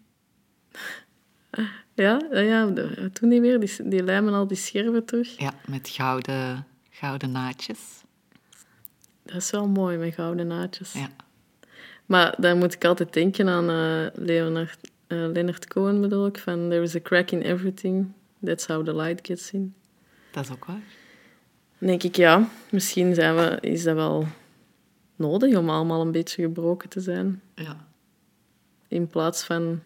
Ja, ja, toen niet meer. Die, die lijmen al die scherven terug. Ja, met gouden, gouden naadjes. Dat is wel mooi, met gouden naadjes. Ja. Maar dan moet ik altijd denken aan eh, Leonard, eh, Leonard Cohen bedoel ik, van There is a crack in everything, that's how the light gets in. Dat is ook waar. Dan denk ik, ja, misschien zijn we, is dat wel nodig om allemaal een beetje gebroken te zijn. Ja. In plaats van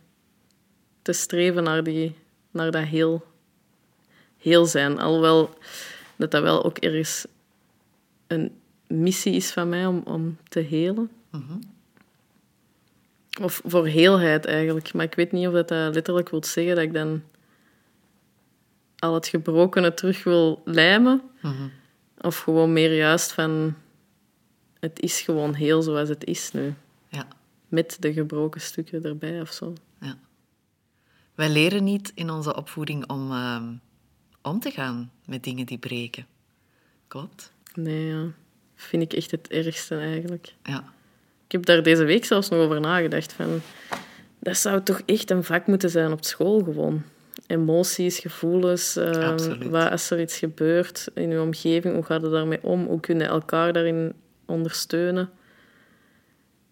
te streven naar, die, naar dat heel, heel zijn. Alhoewel dat dat wel ook ergens een missie is van mij om, om te helen. Of voor heelheid eigenlijk. Maar ik weet niet of dat, dat letterlijk wil zeggen dat ik dan al het gebrokene terug wil lijmen. Of gewoon meer juist van... Het is gewoon heel zoals het is nu. Ja. Met de gebroken stukken erbij of zo. Wij leren niet in onze opvoeding om ehm, om te gaan met dingen die breken. Klopt? Nee, ja. Vind ik echt het ergste eigenlijk. Ja. Ik heb daar deze week zelfs nog over nagedacht. Van, dat zou toch echt een vak moeten zijn op school gewoon. Emoties, gevoelens. Absoluut. wat als er iets gebeurt in je omgeving, hoe gaat het daarmee om? Hoe kun je elkaar daarin ondersteunen?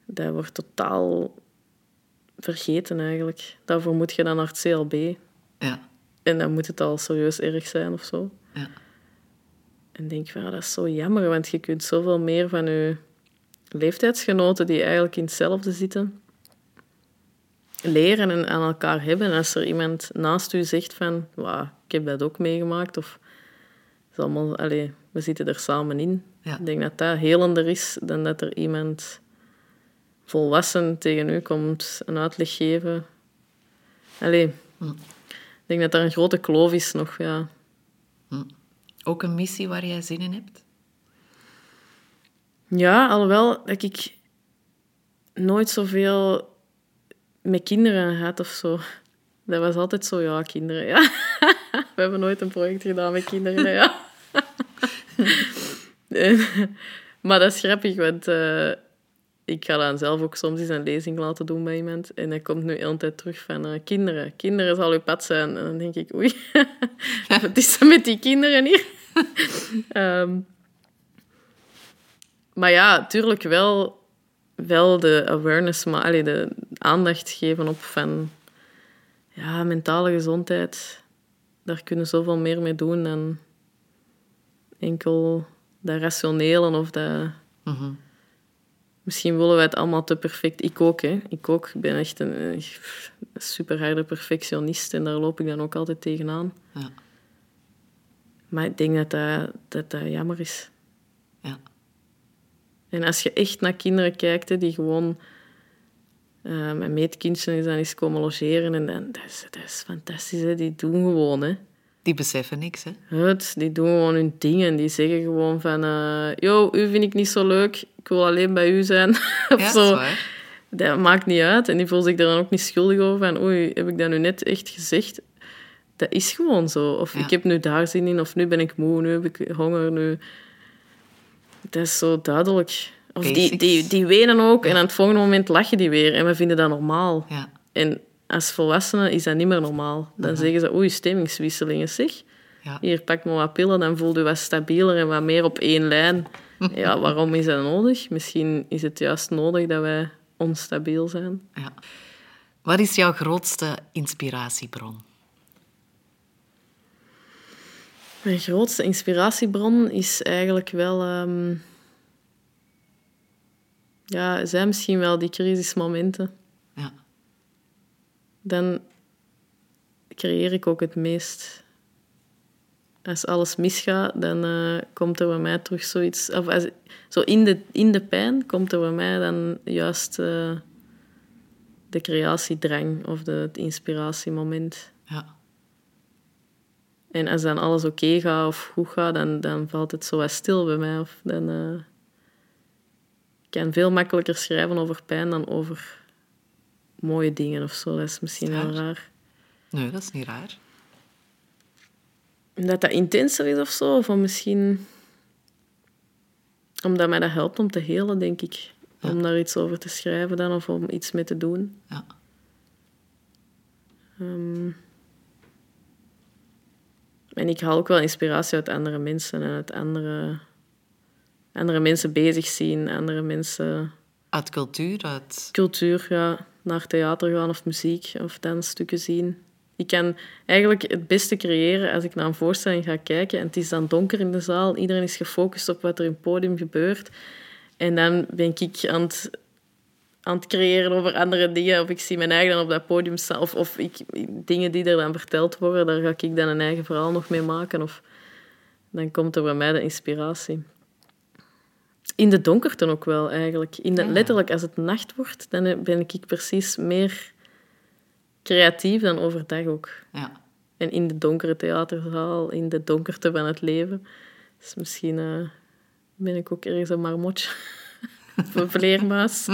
Dat wordt totaal vergeten eigenlijk. Daarvoor moet je dan naar het CLB. Ja. En dan moet het al serieus erg zijn of zo. Ja. En denk van, ah, dat is zo jammer, want je kunt zoveel meer van je leeftijdsgenoten die eigenlijk in hetzelfde zitten, leren en aan elkaar hebben. En als er iemand naast u zegt van, "Wauw, ik heb dat ook meegemaakt, of is allemaal, allee, we zitten er samen in. Ja. Ik denk dat dat helender is dan dat er iemand volwassen tegen u komt een uitleg geven. Allee, ik denk dat daar een grote kloof is nog, ja. Ook een missie waar jij zin in hebt? Ja, alhoewel dat ik nooit zoveel met kinderen had of zo. Dat was altijd zo, ja, kinderen, ja. We hebben nooit een project gedaan met kinderen, ja. Maar dat is grappig, want eh, ik ga dan zelf ook soms eens een lezing laten doen bij iemand. En dat komt nu hele tijd terug van eh, kinderen. Kinderen zal uw pad zijn. En dan denk ik, oei, wat is er met die kinderen hier? Ehm, maar ja, tuurlijk wel, wel de awareness, maar allee, de aandacht geven op van ja, mentale gezondheid. Daar kunnen zoveel meer mee doen dan enkel dat rationele of dat... Mhm. Misschien willen wij het allemaal te perfect. Ik ook, hè. Ik ook. Ik ben echt een, eh, superharde perfectionist en daar loop ik dan ook altijd tegenaan. Ja. Maar ik denk dat dat, dat, dat jammer is. Ja. En als je echt naar kinderen kijkt, hè, die gewoon... eh, mijn meetkindje is dan eens komen logeren en dan, dat, is, dat is fantastisch. Hè. Die doen gewoon, hè. Die beseffen niks, hè? Het, die doen gewoon hun dingen. Die zeggen gewoon van... eh Yo, u vind ik niet zo leuk. Ik wil alleen bij u zijn. of Ja, zo. dat maakt niet uit. En die voelt zich daar dan ook niet schuldig over. Van, oei, heb ik dat nu net echt gezegd? Dat is gewoon zo. Of Ja. ik heb nu daar zin in. Of nu ben ik moe. Nu heb ik honger. Nu... Dat is zo duidelijk. Of die, Basics. die, die wenen ook. En aan het volgende moment lachen die weer. En we vinden dat normaal. Ja. En als volwassenen is dat niet meer normaal. Dan zeggen ze, oei, stemmingswisselingen. Zeg, Ja. hier, pak maar wat pillen. Dan voel je wat stabieler en wat meer op één lijn. Ja, waarom is dat nodig? Misschien is het juist nodig dat wij onstabiel zijn. ja. Wat is jouw grootste inspiratiebron? Mijn grootste inspiratiebron is eigenlijk wel... ehm, ja, zijn misschien wel die crisismomenten. Dan creëer ik ook het meest. Als alles misgaat, dan eh, komt er bij mij terug zoiets... Of als, zo in de, in de pijn komt er bij mij dan juist eh, de creatiedrang of de, het inspiratiemoment. Ja. En als dan alles oké gaat of goed gaat, dan, dan valt het zo wat stil bij mij. Of dan eh, ik kan veel makkelijker schrijven over pijn dan over mooie dingen of zo. Dat is misschien wel Raar. Nee, dat is niet raar. Dat dat intenser is of zo. Of misschien... Omdat mij dat helpt om te helen, denk ik. Om daar iets over te schrijven dan, of om iets mee te doen. Ja. Ehm, en ik haal ook wel inspiratie uit andere mensen en uit andere, andere mensen bezig zien, andere mensen Uit cultuur, uit... cultuur, ja, naar theater gaan of muziek of dansstukken zien. Ik kan eigenlijk het beste creëren als ik naar een voorstelling ga kijken en het is dan donker in de zaal, iedereen is gefocust op wat er in het podium gebeurt. En dan ben ik aan het, aan het creëren over andere dingen, of ik zie mijn eigen dan op dat podium staan, of, of ik, dingen die er dan verteld worden, daar ga ik dan een eigen verhaal nog mee maken. Of, dan komt er bij mij de inspiratie. In de donkerte ook wel, eigenlijk. In de, Ja. Letterlijk, als het nacht wordt, dan ben ik precies meer creatief dan overdag ook. Ja. En in de donkere theaterzaal, in de donkerte van het leven. Dus misschien eh, ben ik ook ergens een marmotje. of een vleermuis.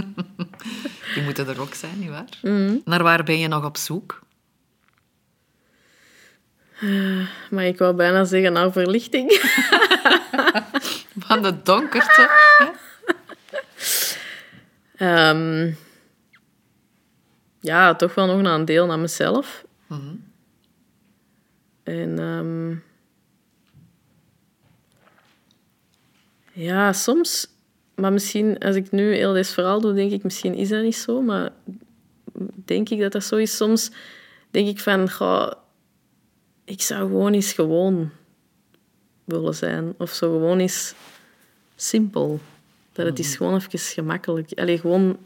Die moeten er ook zijn, nietwaar? Mhm. Naar waar ben je nog op zoek? Maar ik wou bijna zeggen naar verlichting. Van de donkerte. Ehm, ja, toch wel nog een deel naar mezelf. En ehm, ja, soms, maar misschien als ik nu heel dit verhaal doe, denk ik misschien is dat niet zo, maar denk ik dat dat zo is. Soms denk ik van, goh, ik zou gewoon eens gewoon willen zijn. Of zo gewoon eens simpel. Dat het is gewoon even gemakkelijk. Allee, gewoon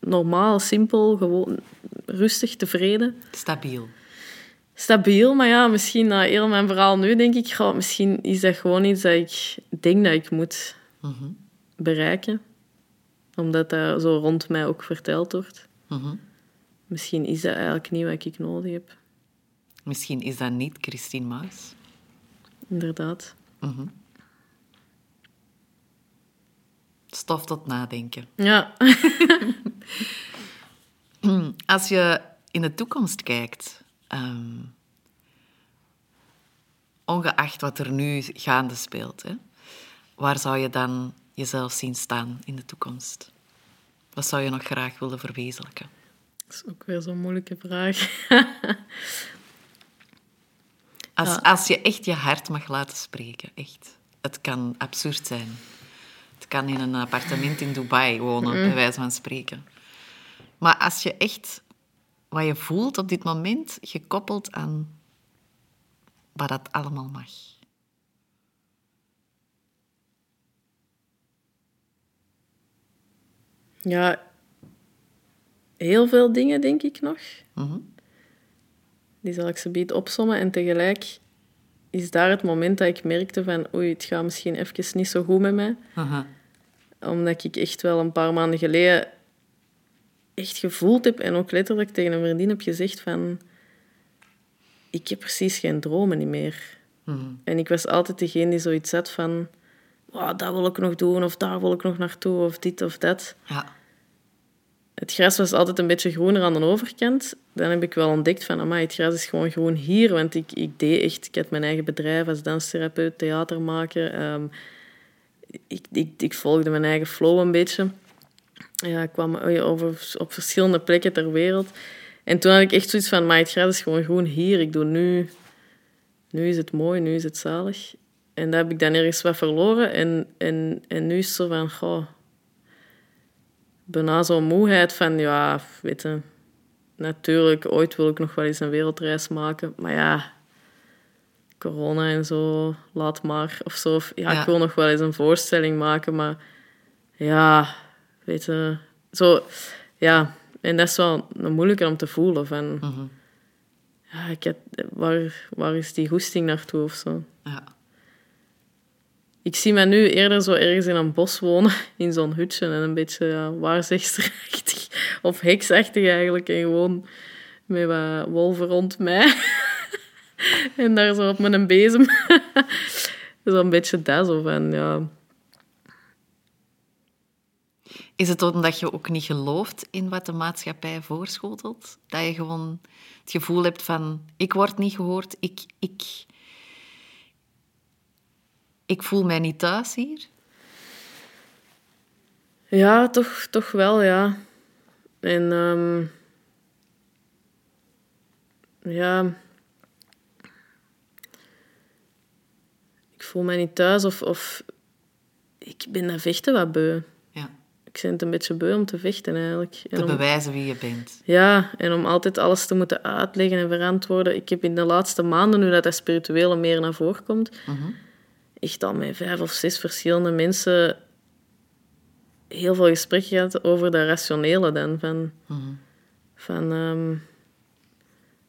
normaal, simpel, gewoon rustig, tevreden. Stabiel. Stabiel, maar ja, misschien na heel mijn verhaal nu denk ik, goh, misschien is dat gewoon iets dat ik denk dat ik moet bereiken. Omdat dat zo rond mij ook verteld wordt. Mhm. Misschien is dat eigenlijk niet wat ik nodig heb. Misschien is dat niet Christine Maas. Inderdaad. Stof tot nadenken. Ja. Als je in de toekomst kijkt, ehm, ongeacht wat er nu gaande speelt, hè, waar zou je dan jezelf zien staan in de toekomst? Wat zou je nog graag willen verwezenlijken? Dat is ook weer zo'n moeilijke vraag. Als, als je echt je hart mag laten spreken, echt. Het kan absurd zijn. Het kan in een appartement in Dubai wonen, bij wijze van spreken. Maar als je echt wat je voelt op dit moment, gekoppeld aan wat dat allemaal mag. Ja, heel veel dingen denk ik nog. Die zal ik ze biedt opsommen. En tegelijk is daar het moment dat ik merkte van oei, het gaat misschien even niet zo goed met mij. Aha. Omdat ik echt wel een paar maanden geleden echt gevoeld heb en ook letterlijk tegen een vriendin heb gezegd van ik heb precies geen dromen niet meer. En ik was altijd degene die zoiets had van wow, dat wil ik nog doen of daar wil ik nog naartoe of dit of dat. Ja. Het gras was altijd een beetje groener aan de overkant. Dan heb ik wel ontdekt van, het gras is gewoon groen hier. Want ik, ik deed echt, ik had mijn eigen bedrijf als danstherapeut, theatermaker. Ehm, ik, ik, ik volgde mijn eigen flow een beetje. Ja, ik kwam over, op verschillende plekken ter wereld. En toen had ik echt zoiets van, maar het gras is gewoon groen hier. Ik doe nu... Nu is het mooi, nu is het zalig. En dat heb ik dan ergens wat verloren. En, en, en nu is het zo van, goh, bijna zo'n moeheid van, ja, weet je, natuurlijk, ooit wil ik nog wel eens een wereldreis maken, maar ja, corona en zo, laat maar, of zo. Ja, Ja. ik wil nog wel eens een voorstelling maken, maar ja, weet je, zo, ja, en dat is wel een moeilijke om te voelen, van, ja, ik heb, waar, waar is die goesting naartoe of zo? Ja. Ik zie me nu eerder zo ergens in een bos wonen, in zo'n hutje en een beetje ja, waarzegsterachtig of heksachtig eigenlijk. En gewoon met wat wolven rond mij. en daar zo op met een bezem. Zo'n beetje dat zo van, ja. Is het omdat je ook niet gelooft in wat de maatschappij voorschotelt? Dat je gewoon het gevoel hebt van, ik word niet gehoord, ik, ik, ik voel mij niet thuis hier? Ja, toch, toch wel, ja. En ehm, ja, ik voel mij niet thuis of, of ik ben dat vechten wat beu. Ja. Ik ben het een beetje beu om te vechten eigenlijk. En Te om- bewijzen wie je bent. ja, en om altijd alles te moeten uitleggen en verantwoorden. Ik heb in de laatste maanden, nu dat dat spirituele meer naar voren komt, echt al met vijf of zes verschillende mensen heel veel gesprekken gehad over dat rationele dan. Van, van, ehm,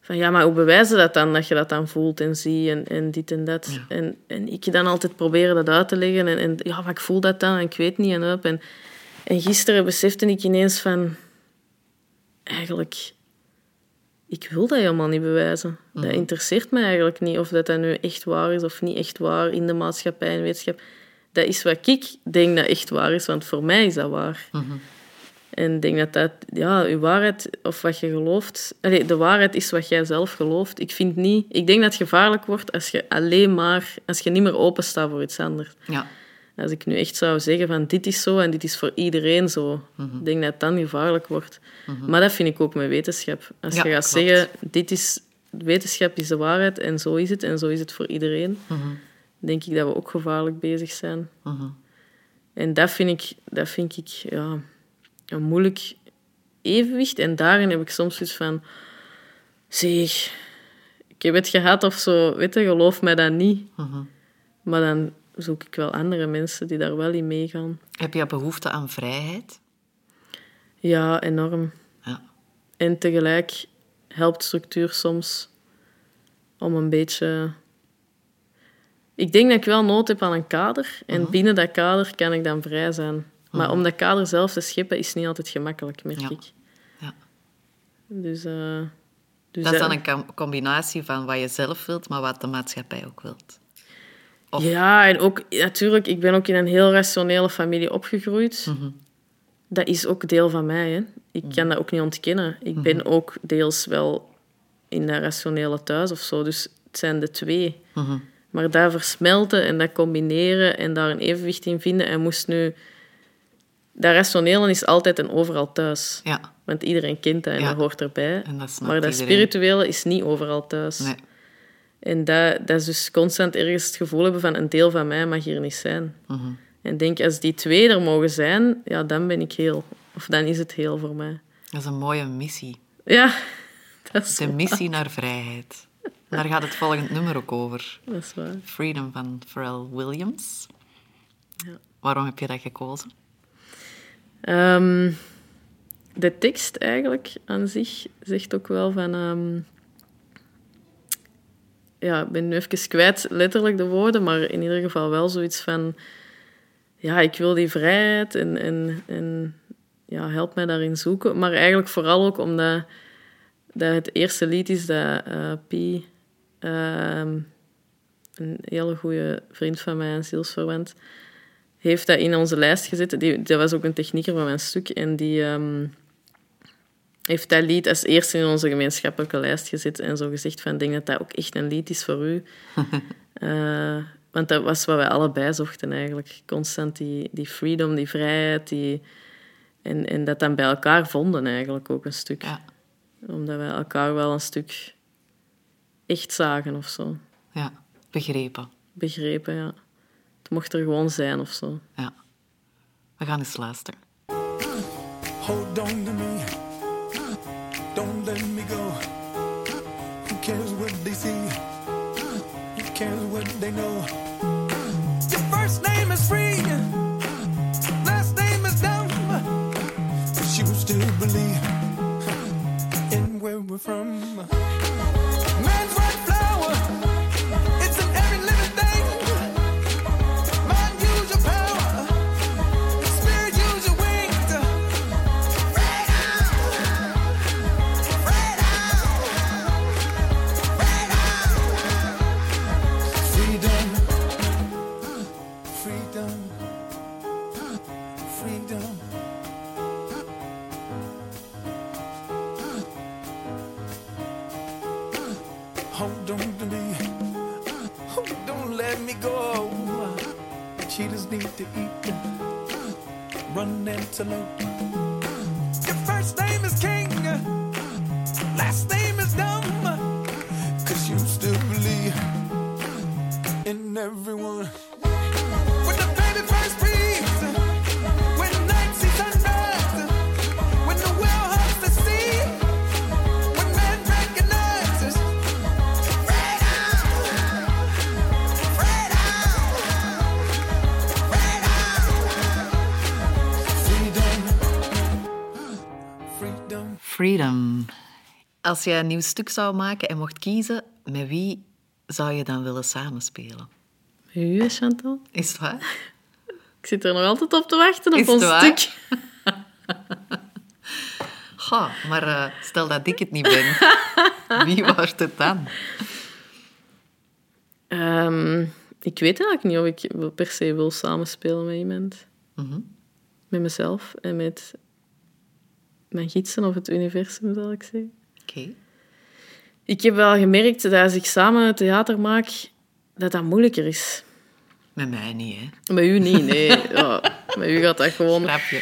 van ja, maar hoe bewijzen dat dan, dat je dat dan voelt en ziet en, en dit en dat. En, en ik dan altijd proberen dat uit te leggen en, en ja, maar ik voel dat dan en ik weet niet en. En, en gisteren besefte ik ineens van, eigenlijk, ik wil dat helemaal niet bewijzen. Dat interesseert mij eigenlijk niet of dat, dat nu echt waar is of niet echt waar in de maatschappij en wetenschap. Dat is wat ik denk dat echt waar is, want voor mij is dat waar. En ik denk dat dat, ja, je waarheid of wat je gelooft. Allee, de waarheid is wat jij zelf gelooft. Ik vind niet, ik denk dat het gevaarlijk wordt als je alleen maar, als je niet meer open staat voor iets anders. Ja. Als ik nu echt zou zeggen van dit is zo en dit is voor iedereen zo, Mhm. ik denk dat het dan gevaarlijk wordt. Maar dat vind ik ook met wetenschap. Als Ja, je gaat klopt. zeggen, dit is, wetenschap is de waarheid en zo is het en zo is het voor iedereen, Mhm. denk ik dat we ook gevaarlijk bezig zijn. Mhm. En dat vind ik, dat vind ik ja, een moeilijk evenwicht. En daarin heb ik soms zoiets van... Zeg, ik heb het gehad of zo. Weet je, geloof mij dat niet. Mhm. Maar dan zoek ik wel andere mensen die daar wel in meegaan. Heb je behoefte aan vrijheid? Ja, enorm. Ja. En tegelijk helpt structuur soms om een beetje... Ik denk dat ik wel nood heb aan een kader. En binnen dat kader kan ik dan vrij zijn. Maar om dat kader zelf te scheppen is niet altijd gemakkelijk, merk Ja. ik. Ja. Dus, eh, dus Dat is dan een com- combinatie van wat je zelf wilt, maar wat de maatschappij ook wilt. Of- Ja, en ook natuurlijk, ik ben ook in een heel rationele familie opgegroeid. Mhm. Dat is ook deel van mij. Hè. Ik kan dat ook niet ontkennen. Ik ben ook deels wel in dat rationele thuis of zo. Dus het zijn de twee. Mhm. Maar daar versmelten en dat combineren en daar een evenwicht in vinden. En moest nu... Dat rationele is altijd en overal thuis. Ja, Want iedereen kent dat en Ja. dat hoort erbij. en dat snapt Maar dat iedereen. spirituele is niet overal thuis. Nee. En dat, dat is dus constant ergens het gevoel hebben van een deel van mij mag hier niet zijn. Mhm. En denk, als die twee er mogen zijn, ja, dan ben ik heel. Of dan is het heel voor mij. Dat is een mooie missie. Ja, dat is, De missie naar vrijheid. Daar gaat het volgende nummer ook over. dat is waar. Freedom van Pharrell Williams. Ja. Waarom heb je dat gekozen? Ehm, de tekst eigenlijk aan zich zegt ook wel van... ehm, ja, ik ben nu even kwijt letterlijk de woorden, maar in ieder geval wel zoiets van... Ja, ik wil die vrijheid en, en, en ja, help mij daarin zoeken. Maar eigenlijk vooral ook omdat dat het eerste lied is dat eh Pi, ehm, een hele goede vriend van mij en zielsverwant, heeft dat in onze lijst gezet. Die, dat was ook een technieker van mijn stuk. En die ehm, heeft dat lied als eerste in onze gemeenschappelijke lijst gezet. En zo gezegd van, denk dat dat ook echt een lied is voor u. Eh, want dat was wat wij allebei zochten eigenlijk. Constant die, die freedom, die vrijheid. Die, en, en dat dan bij elkaar vonden eigenlijk ook een stuk. Ja, Omdat wij elkaar wel een stuk echt zagen of zo. ja. begrepen. Begrepen, ja. Het mocht er gewoon zijn of zo. Ja. We gaan eens luisteren. Hold on to me. Don't let me go. Who cares what they see? Who cares what they know? Your first name is free. Last name is dumb. But you still believe in where we're from. Need to eat, run antelope. Your first name is King, last name is Dumb. Cause you still believe in everyone. When the baby first freedom. Als je een nieuw stuk zou maken en mocht kiezen, met wie zou je dan willen samenspelen? U, hè, Chantal? Is het waar? Ik zit er nog altijd op te wachten op Is ons waar? stuk. Goh, maar eh, stel dat ik het niet ben. Wie wordt het dan? Ehm, ik weet eigenlijk niet of ik per se wil samenspelen met iemand. Mhm. Met mezelf en met mijn gidsen of het universum, zal ik zeggen. Oké. Ik heb wel gemerkt dat als ik samen theater maak, dat dat moeilijker is. Met mij niet, hè. Met u niet, nee. Ja, met u gaat dat gewoon... Grapje.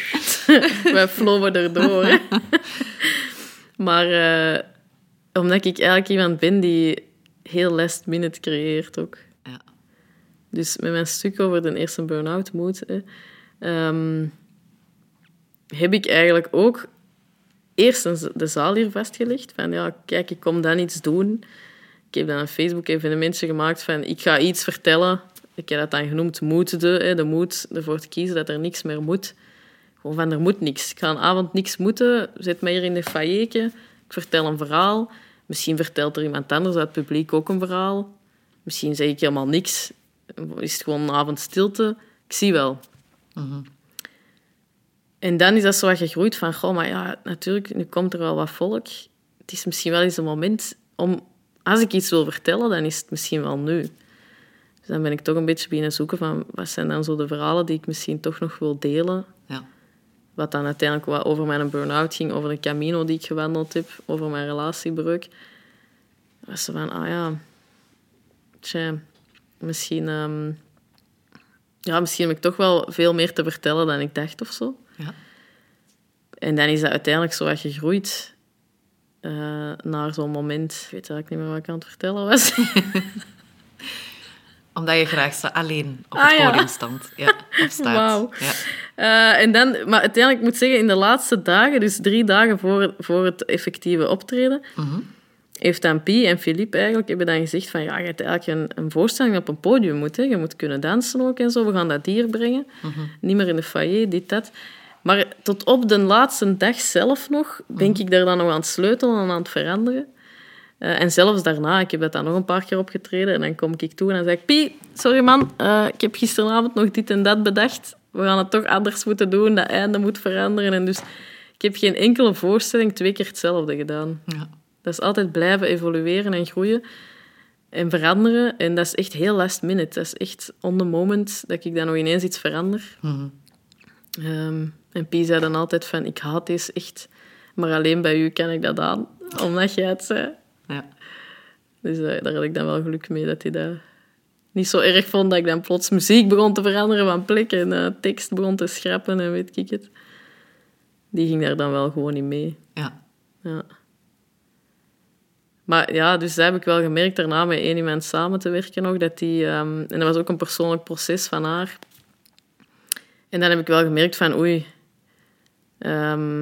Wij flowen erdoor. Hè. Maar eh, omdat ik eigenlijk iemand ben die heel last minute creëert ook. Ja. Dus met mijn stuk over de eerste burn-out moed, hè, ehm, heb ik eigenlijk ook eerst de zaal hier vastgelegd. Van ja, kijk, ik kom dan iets doen. Ik heb dan een Facebook-evenementje gemaakt van ik ga iets vertellen. Ik heb dat dan genoemd moed de, de moed ervoor te kiezen dat er niks meer moet. Gewoon van, er moet niks. Ik ga een avond niks moeten. Zet mij hier in de foyertje. Ik vertel een verhaal. Misschien vertelt er iemand anders uit het publiek ook een verhaal. Misschien zeg ik helemaal niks. Is het gewoon een avond stilte. Ik zie wel. En dan is dat zo wat gegroeid van... Goh, maar ja, natuurlijk, nu komt er wel wat volk. Het is misschien wel eens een moment om... Als ik iets wil vertellen, dan is het misschien wel nu. Dus dan ben ik toch een beetje beginnen zoeken van... Wat zijn dan zo de verhalen die ik misschien toch nog wil delen? Ja. Wat dan uiteindelijk wat over mijn burn-out ging, over de camino die ik gewandeld heb, over mijn relatiebreuk. Was ze van, ah ja, tja, misschien, ehm, ja, misschien heb ik toch wel veel meer te vertellen dan ik dacht of zo. Ja. En dan is dat uiteindelijk zo wat gegroeid eh, naar zo'n moment. Ik weet eigenlijk niet meer wat ik aan het vertellen was. Omdat je graag sta, alleen op Ah, het ja. podium stond. Ja, of staat. Wauw. Ja. Eh, en dan, maar uiteindelijk ik moet zeggen, in de laatste dagen, dus drie dagen voor, voor het effectieve optreden, heeft dan Pie en Philippe eigenlijk hebben dan gezegd van ja, je hebt eigenlijk een, een voorstelling op een podium moeten. Je moet kunnen dansen ook en zo. We gaan dat dier brengen. Niet meer in de foyer, dit, dat. Maar tot op de laatste dag zelf nog ben ik daar dan nog aan het sleutelen en aan het veranderen. Eh, en zelfs daarna, ik heb dat dan nog een paar keer opgetreden. En dan kom ik toe en dan zeg ik... Pie, sorry man, eh, ik heb gisteravond nog dit en dat bedacht. We gaan het toch anders moeten doen. Dat einde moet veranderen. En dus ik heb geen enkele voorstelling twee keer hetzelfde gedaan. Ja. Dat is altijd blijven evolueren en groeien en veranderen. En dat is echt heel last minute. Dat is echt on the moment dat ik dan nog ineens iets verander. Ehm, en Pie zei dan altijd van, ik haat deze echt. Maar alleen bij u kan ik dat aan, omdat jij het zei. Ja. Dus eh, daar had ik dan wel geluk mee dat hij dat niet zo erg vond dat ik dan plots muziek begon te veranderen van plek en eh, tekst begon te schrappen en weet ik het. Die ging daar dan wel gewoon niet mee. Ja. Ja. Maar ja, dus dat heb ik wel gemerkt daarna met één iemand samen te werken nog. Dat die, ehm, en dat was ook een persoonlijk proces van haar. En dan heb ik wel gemerkt van oei, ehm,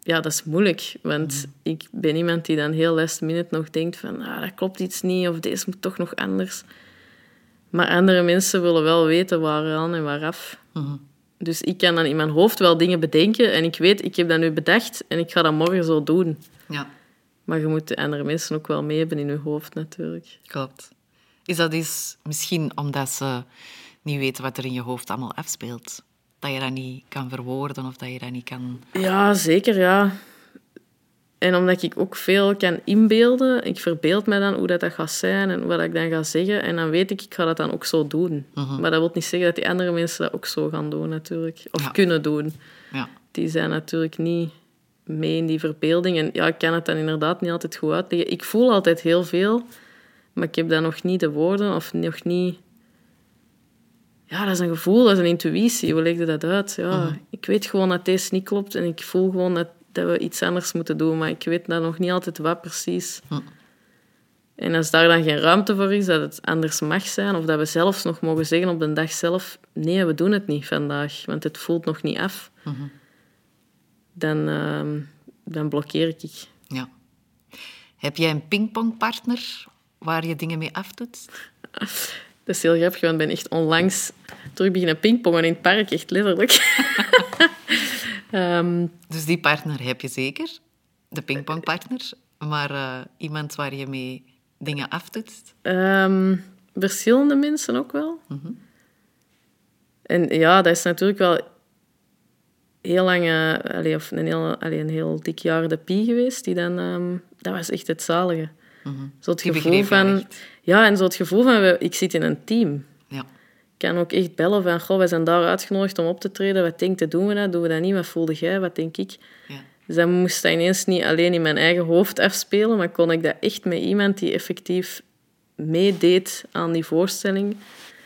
ja, dat is moeilijk. Want ik ben iemand die dan heel last minute nog denkt van ah, dat klopt iets niet of deze moet toch nog anders. Maar andere mensen willen wel weten waaraan en waaraf. Dus ik kan dan in mijn hoofd wel dingen bedenken en ik weet, ik heb dat nu bedacht en ik ga dat morgen zo doen. ja, Maar je moet de andere mensen ook wel mee hebben in je hoofd, natuurlijk. klopt. Is dat is misschien omdat ze niet weten wat er in je hoofd allemaal afspeelt? Dat je dat niet kan verwoorden of dat je dat niet kan... Ja, zeker, ja. En omdat ik ook veel kan inbeelden, ik verbeeld me dan hoe dat, dat gaat zijn en wat ik dan ga zeggen. En dan weet ik, ik ga dat dan ook zo doen. Maar dat wil niet zeggen dat die andere mensen dat ook zo gaan doen, natuurlijk. Of Ja. kunnen doen. Ja. Die zijn natuurlijk niet mee in die verbeelding. En ja, ik kan het dan inderdaad niet altijd goed uitleggen. Ik voel altijd heel veel, maar ik heb dan nog niet de woorden of nog niet... Ja, dat is een gevoel, dat is een intuïtie. Hoe leg je dat uit? Ja, Ik weet gewoon dat deze niet klopt en ik voel gewoon dat, dat we iets anders moeten doen, maar ik weet dan nog niet altijd wat precies. En als daar dan geen ruimte voor is, dat het anders mag zijn, of dat we zelfs nog mogen zeggen op de dag zelf, nee, we doen het niet vandaag, want het voelt nog niet af, dan, ehm, dan blokkeer ik. ja. Heb jij een pingpongpartner waar je dingen mee afdoet? Dat is heel grappig, want ik ben echt onlangs terug beginnen pingpongen in het park, echt letterlijk. Ehm, Dus die partner heb je zeker, de pingpongpartner, maar eh, iemand waar je mee dingen afdoet. Ehm, verschillende mensen ook wel. En ja, dat is natuurlijk wel heel lang, allee, of een heel, allee, een heel dik jaar de pie geweest. Die dan, ehm, dat was echt het zalige. Zo het Die gevoel van, echt. Ja, en zo het gevoel van, ik zit in een team. Ja. Ik kan ook echt bellen van, goh, wij zijn daar uitgenodigd om op te treden. Wat denkt je, doen we dat? Doen we dat niet? Wat voelde jij? Wat denk ik? Ja. Dus dan moest dat ineens niet alleen in mijn eigen hoofd afspelen, maar kon ik dat echt met iemand die effectief meedeed aan die voorstelling,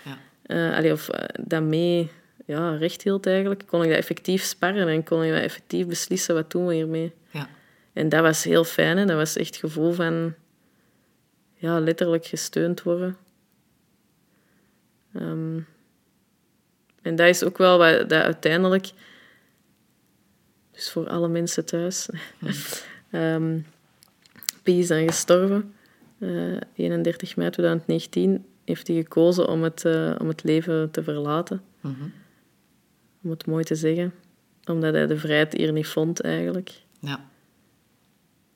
Ja. eh, allee, of eh, dat mee ja, recht hield eigenlijk, kon ik dat effectief sparren en kon ik dat effectief beslissen, wat doen we hiermee. Ja. En dat was heel fijn, hè? dat was echt het gevoel van ja, letterlijk gesteund worden. Ehm, en dat is ook wel wat dat uiteindelijk, dus voor alle mensen thuis, Ehm Pie is dan gestorven. Eh, 31 mei 2019 heeft hij gekozen om het, eh, om het leven te verlaten. Mhm. Om het mooi te zeggen. Omdat hij de vrijheid hier niet vond, eigenlijk. Ja.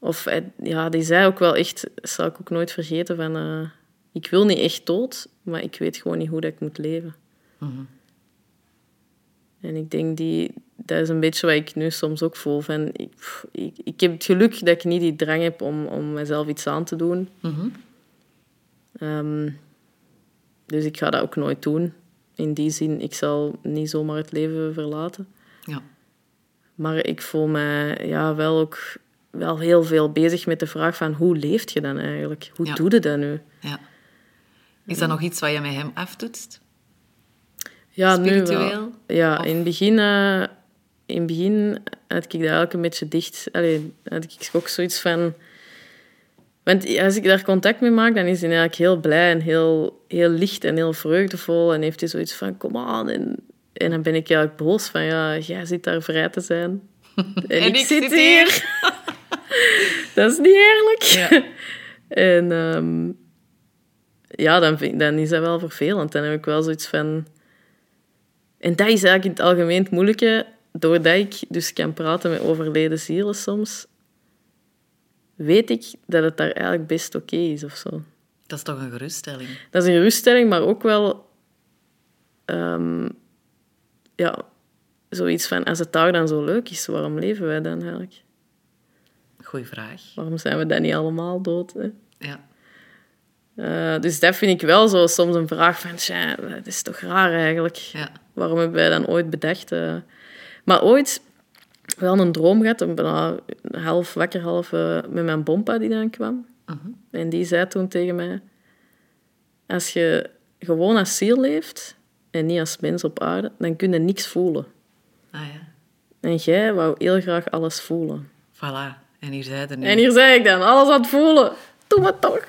Of hij- ja, die zei ook wel echt, dat zal ik ook nooit vergeten, van... eh, ik wil niet echt dood, maar ik weet gewoon niet hoe dat ik moet leven. Mhm. En ik denk, die, dat is een beetje wat ik nu soms ook voel. Van, ik, ik heb het geluk dat ik niet die drang heb om, om mezelf iets aan te doen. Mhm. Ehm, dus ik ga dat ook nooit doen. In die zin, ik zal niet zomaar het leven verlaten. Ja. Maar ik voel me ja, wel ook wel heel veel bezig met de vraag van hoe leeft je dan eigenlijk? Hoe Ja. doe je dat nu? ja. Is dat nog iets wat je met hem afdoet? Ja, nu Spiritueel? wel. Ja, Of- in het begin, eh, in het begin had ik dat eigenlijk een beetje dicht. Allee, had ik ook zoiets van... Want als ik daar contact mee maak, dan is hij eigenlijk heel blij en heel, heel licht en heel vreugdevol. En heeft hij zoiets van, kom aan. En, en dan ben ik eigenlijk boos van, ja, jij zit daar vrij te zijn. En, ik, zit hier. dat is niet eerlijk. Ja. En ehm, ja, dan, vind, dan is dat wel vervelend. Dan heb ik wel zoiets van... En dat is eigenlijk in het algemeen het moeilijke. Doordat ik dus kan praten met overleden zielen soms, weet ik dat het daar eigenlijk best oké is of zo. Dat is toch een geruststelling? Dat is een geruststelling, maar ook wel... ehm, ja, zoiets van, als het daar dan zo leuk is, waarom leven wij dan eigenlijk? Goeie vraag. Waarom zijn we dan niet allemaal dood? Hè? Ja. Eh, dus dat vind ik wel zo soms een vraag van, tja, dat is toch raar eigenlijk. Ja. Waarom hebben wij dan ooit bedacht? eh? Maar ooit wel een droom gehad, al half wakker, half eh, met mijn bompa die dan kwam. Mhm. En die zei toen tegen mij, als je gewoon als ziel leeft en niet als mens op aarde, dan kun je niks voelen. Ah ja. En jij wou heel graag alles voelen. Voilà. En hier zei er nu. En hier zei ik dan, alles aan het voelen. Doe maar toch.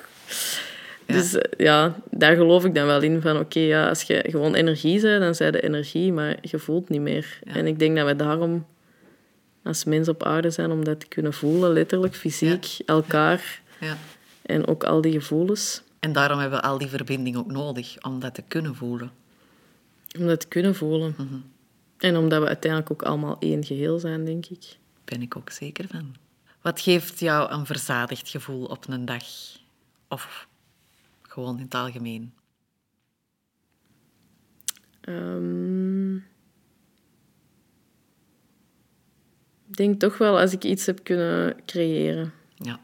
Ja. Dus eh, ja, daar geloof ik dan wel in. Van oké, ja, als je gewoon energie bent, dan zij de energie, maar je voelt niet meer. Ja. En ik denk dat we daarom als mens op aarde zijn, om dat te kunnen voelen, letterlijk, fysiek, elkaar Ja. en ook al die gevoelens. En daarom hebben we al die verbinding ook nodig, om dat te kunnen voelen. Om dat te kunnen voelen. Mhm. En omdat we uiteindelijk ook allemaal één geheel zijn, denk ik. Ben ik ook zeker van. Wat geeft jou een verzadigd gevoel op een dag? Of gewoon in het algemeen? Ehm, ik denk toch wel als ik iets heb kunnen creëren. Ja.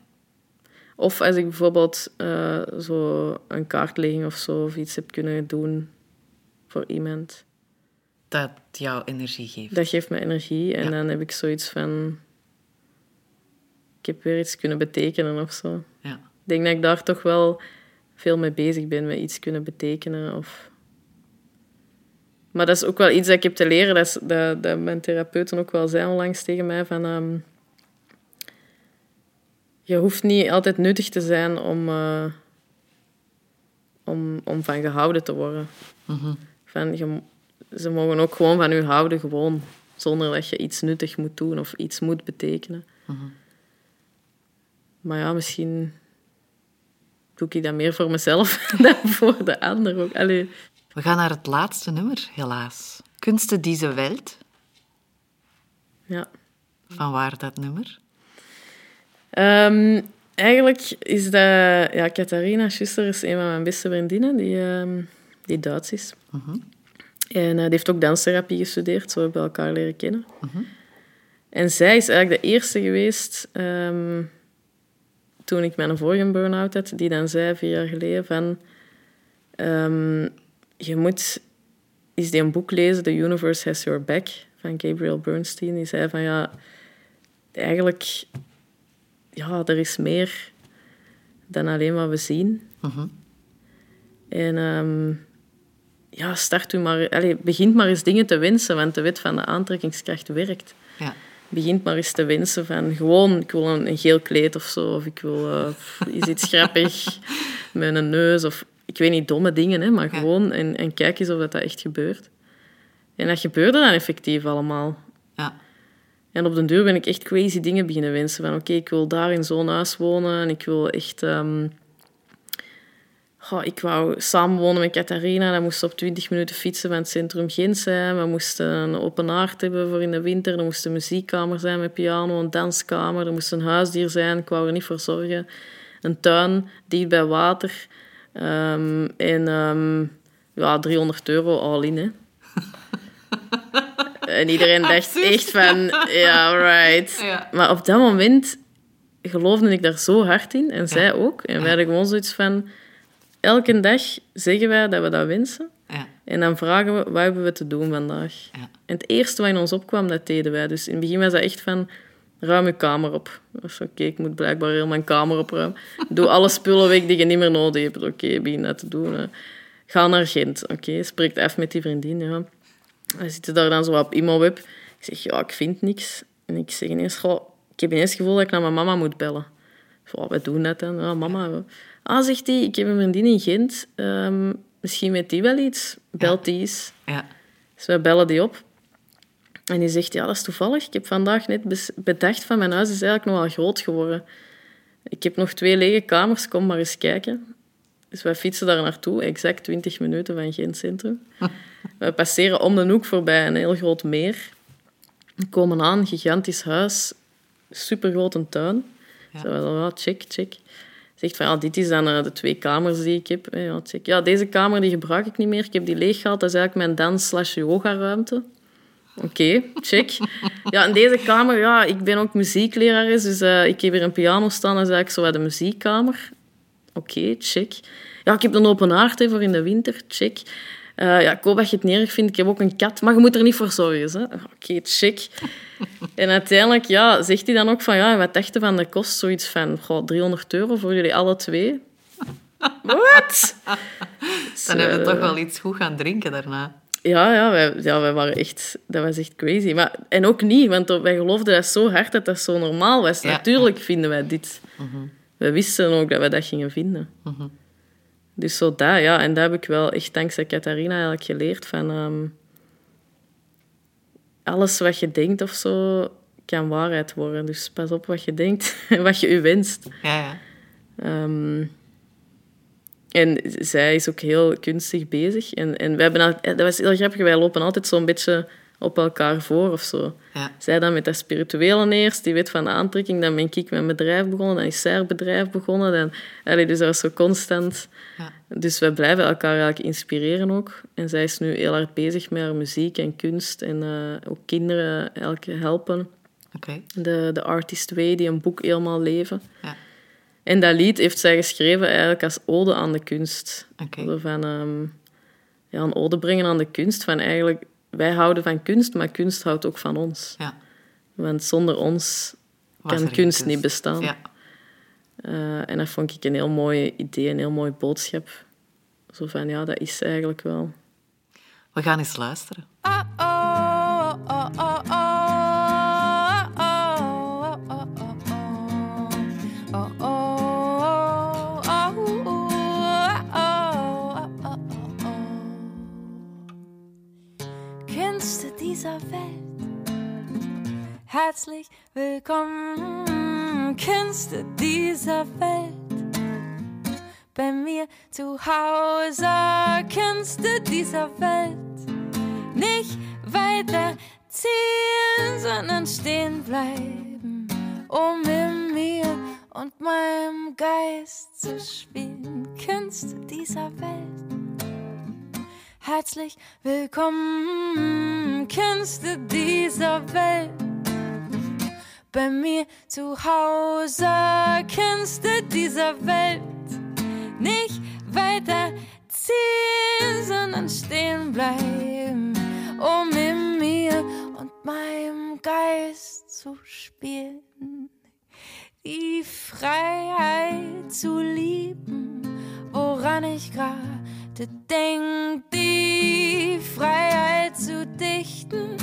Of als ik bijvoorbeeld eh, zo een kaartlegging of zo of iets heb kunnen doen voor iemand. Dat jou energie geeft. Dat geeft me energie en Ja. dan heb ik zoiets van... Ik heb weer iets kunnen betekenen of zo. Ja. Ik denk dat ik daar toch wel veel mee bezig ben, met iets kunnen betekenen. Of... Maar dat is ook wel iets dat ik heb te leren. Dat, is, dat, dat mijn therapeuten ook wel zei onlangs tegen mij. Van, ehm, je hoeft niet altijd nuttig te zijn om, eh, om, om van gehouden te worden. Mhm. Van, je, ze mogen ook gewoon van u houden, gewoon. Zonder dat je iets nuttig moet doen of iets moet betekenen. Mhm. Maar ja, misschien doe ik dat meer voor mezelf dan voor de ander ook. Allee. We gaan naar het laatste nummer, helaas. Kunsten diese Welt. Ja. Van waar dat nummer? Ehm, eigenlijk is dat... Ja, Catharina Schuster is een van mijn beste vriendinnen, die, ehm, die Duits is. En eh, die heeft ook danstherapie gestudeerd, zo hebben we elkaar leren kennen. En zij is eigenlijk de eerste geweest, ehm, toen ik mijn vorige burn-out had, die dan zei, vier jaar geleden, van... ehm, je moet eens die een boek lezen, The Universe Has Your Back, van Gabriel Bernstein. Die zei van, ja... eigenlijk, ja, er is meer dan alleen wat we zien. En ehm, ja, start u maar, allez, begint maar eens dingen te wensen, want de wet van de aantrekkingskracht werkt. Ja. Begint maar eens te wensen van gewoon, ik wil een, een geel kleed of zo, of ik wil eh, is iets grappig met een neus, of ik weet niet, domme dingen, hè, maar gewoon en, en kijk eens of dat, dat echt gebeurt. En dat gebeurde dan effectief allemaal. Ja. En op den duur ben ik echt crazy dingen beginnen wensen. Van oké, ik wil daar in zo'n huis wonen. En ik wil echt... ehm, ik wou samenwonen met Catharina. Dan moesten we op 20 minuten fietsen van het centrum Gent zijn. We moesten een open haard hebben voor in de winter. Er moest een muziekkamer zijn met piano, een danskamer. Er moest een huisdier zijn. Ik wou er niet voor zorgen. Een tuin, dicht bij water. Ehm, en ehm, ja, 300 euro all in, hè. En iedereen dacht Absurd. echt van, ja, right. Ja. Maar op dat moment geloofde ik daar zo hard in. En zij ook. En wij hadden gewoon zoiets van... Elke dag zeggen wij dat we dat wensen. Ja. En dan vragen we, wat hebben we te doen vandaag? Ja. En het eerste wat in ons opkwam, dat deden wij. Dus in het begin was dat echt van... Ruim je kamer op. Dat Oké, ik moet blijkbaar heel mijn kamer opruimen. Doe alle spullen weg die je niet meer nodig hebt. Oké, begin dat te doen. hè. Ga naar Gent. Oké, spreek af met die vriendin. Ja. We zitten daar dan zo op ImoWeb. Ik zeg, ja, ik vind niks. En ik zeg ineens, goh, ik heb ineens het gevoel dat ik naar mijn mama moet bellen. Zo, wat doen dat dan? Ja, mama. Ah, zegt hij, ik heb een vriendin in Gent. Ehm, misschien weet die wel iets. Belt die eens. Ja. Dus wij bellen die op. En die zegt, ja, dat is toevallig. Ik heb vandaag net bedacht van mijn huis is eigenlijk nog wel groot geworden. Ik heb nog twee lege kamers, kom maar eens kijken. Dus wij fietsen daar naartoe, exact 20 minuten van Gent Centrum. We passeren om de hoek voorbij een heel groot meer. We komen aan, gigantisch huis, supergrote tuin. Ja. Zo, ja, check, check. Zegt van, ja, dit is dan eh, de twee kamers die ik heb. hè, Ja, check. ja, deze kamer die gebruik ik niet meer. Ik heb die leeggehaald. Dat is eigenlijk mijn dans-slash-yoga-ruimte. Oké, check. Ja, in deze kamer, ja, ik ben ook muzieklerares, dus eh, ik heb hier een piano staan. Dat is eigenlijk zo wat de muziekkamer. Oké, check. Ja, ik heb een open haard hè, voor in de winter. Check. Eh, ja, ik hoop dat je het niet erg vindt. Ik heb ook een kat, maar je moet er niet voor zorgen. hè. Oké, check. En uiteindelijk ja, zegt hij dan ook van... Ja, wat dachten van de kost? Zoiets van goh, 300 euro voor jullie alle twee. Wat? Dan hebben we toch wel iets goed gaan drinken daarna. Ja, ja, wij, ja, wij waren echt... Dat was echt crazy. Maar, en ook niet, want wij geloofden dat zo hard dat dat zo normaal was. Ja. Natuurlijk vinden wij dit. We wisten ook dat we dat gingen vinden. Dus zo dat, ja. En dat heb ik wel echt dankzij Catharina eigenlijk geleerd. Van, ehm, alles wat je denkt of zo, kan waarheid worden. Dus pas op wat je denkt en wat je u wenst. Ja, ja. Ehm, en zij is ook heel kunstig bezig. En, en we hebben, al- dat was heel grappig, wij lopen altijd zo'n beetje op elkaar voor of zo. Ja. Zij dan met dat spirituele eerst, die weet van de aantrekking. Dan ben ik mijn bedrijf begonnen, dan is zij haar bedrijf begonnen. Dan, allee, dus dat was zo constant. Ja. Dus wij blijven elkaar eigenlijk inspireren ook. En zij is nu heel hard bezig met haar muziek en kunst. En eh, ook kinderen eigenlijk helpen. Oké. De, de Artist Way, die een boek helemaal leven. Ja. En dat lied heeft zij geschreven eigenlijk als ode aan de kunst. Oké. Zo Van, ehm, ja, een ode brengen aan de kunst. Van eigenlijk, wij houden van kunst, maar kunst houdt ook van ons. Ja. Want zonder ons Was er kan kunst niet bestaan. Ja. Eh, en dat vond ik een heel mooi idee, een heel mooi boodschap. Zo van, ja, dat is eigenlijk wel. We gaan eens luisteren. Oh, oh, oh, oh, oh, oh, Welt, herzlich willkommen, Künste dieser Welt. Bei mir zu Hause, Künste dieser Welt nicht weiter ziehen, sondern stehen bleiben, um in mir und meinem Geist zu spielen. Künste dieser Welt. Herzlich willkommen, Künste dieser Welt. Bei mir zu Hause, Künste dieser Welt. Nicht weiter ziehen, sondern stehen bleiben, um in mir und meinem Geist zu spielen, die Freiheit zu lieben, woran ich gerade denk, die Freiheit zu dichten,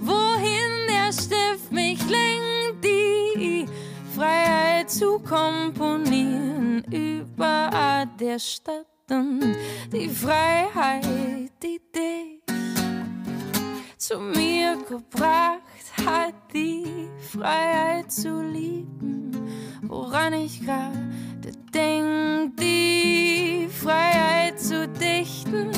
wohin der Stift mich lenkt, die Freiheit zu komponieren. Über der Stadt und die Freiheit, die dich zu mir gebracht hat, die Freiheit zu lieben, woran ich gerade denk, die Freiheit zu dichten,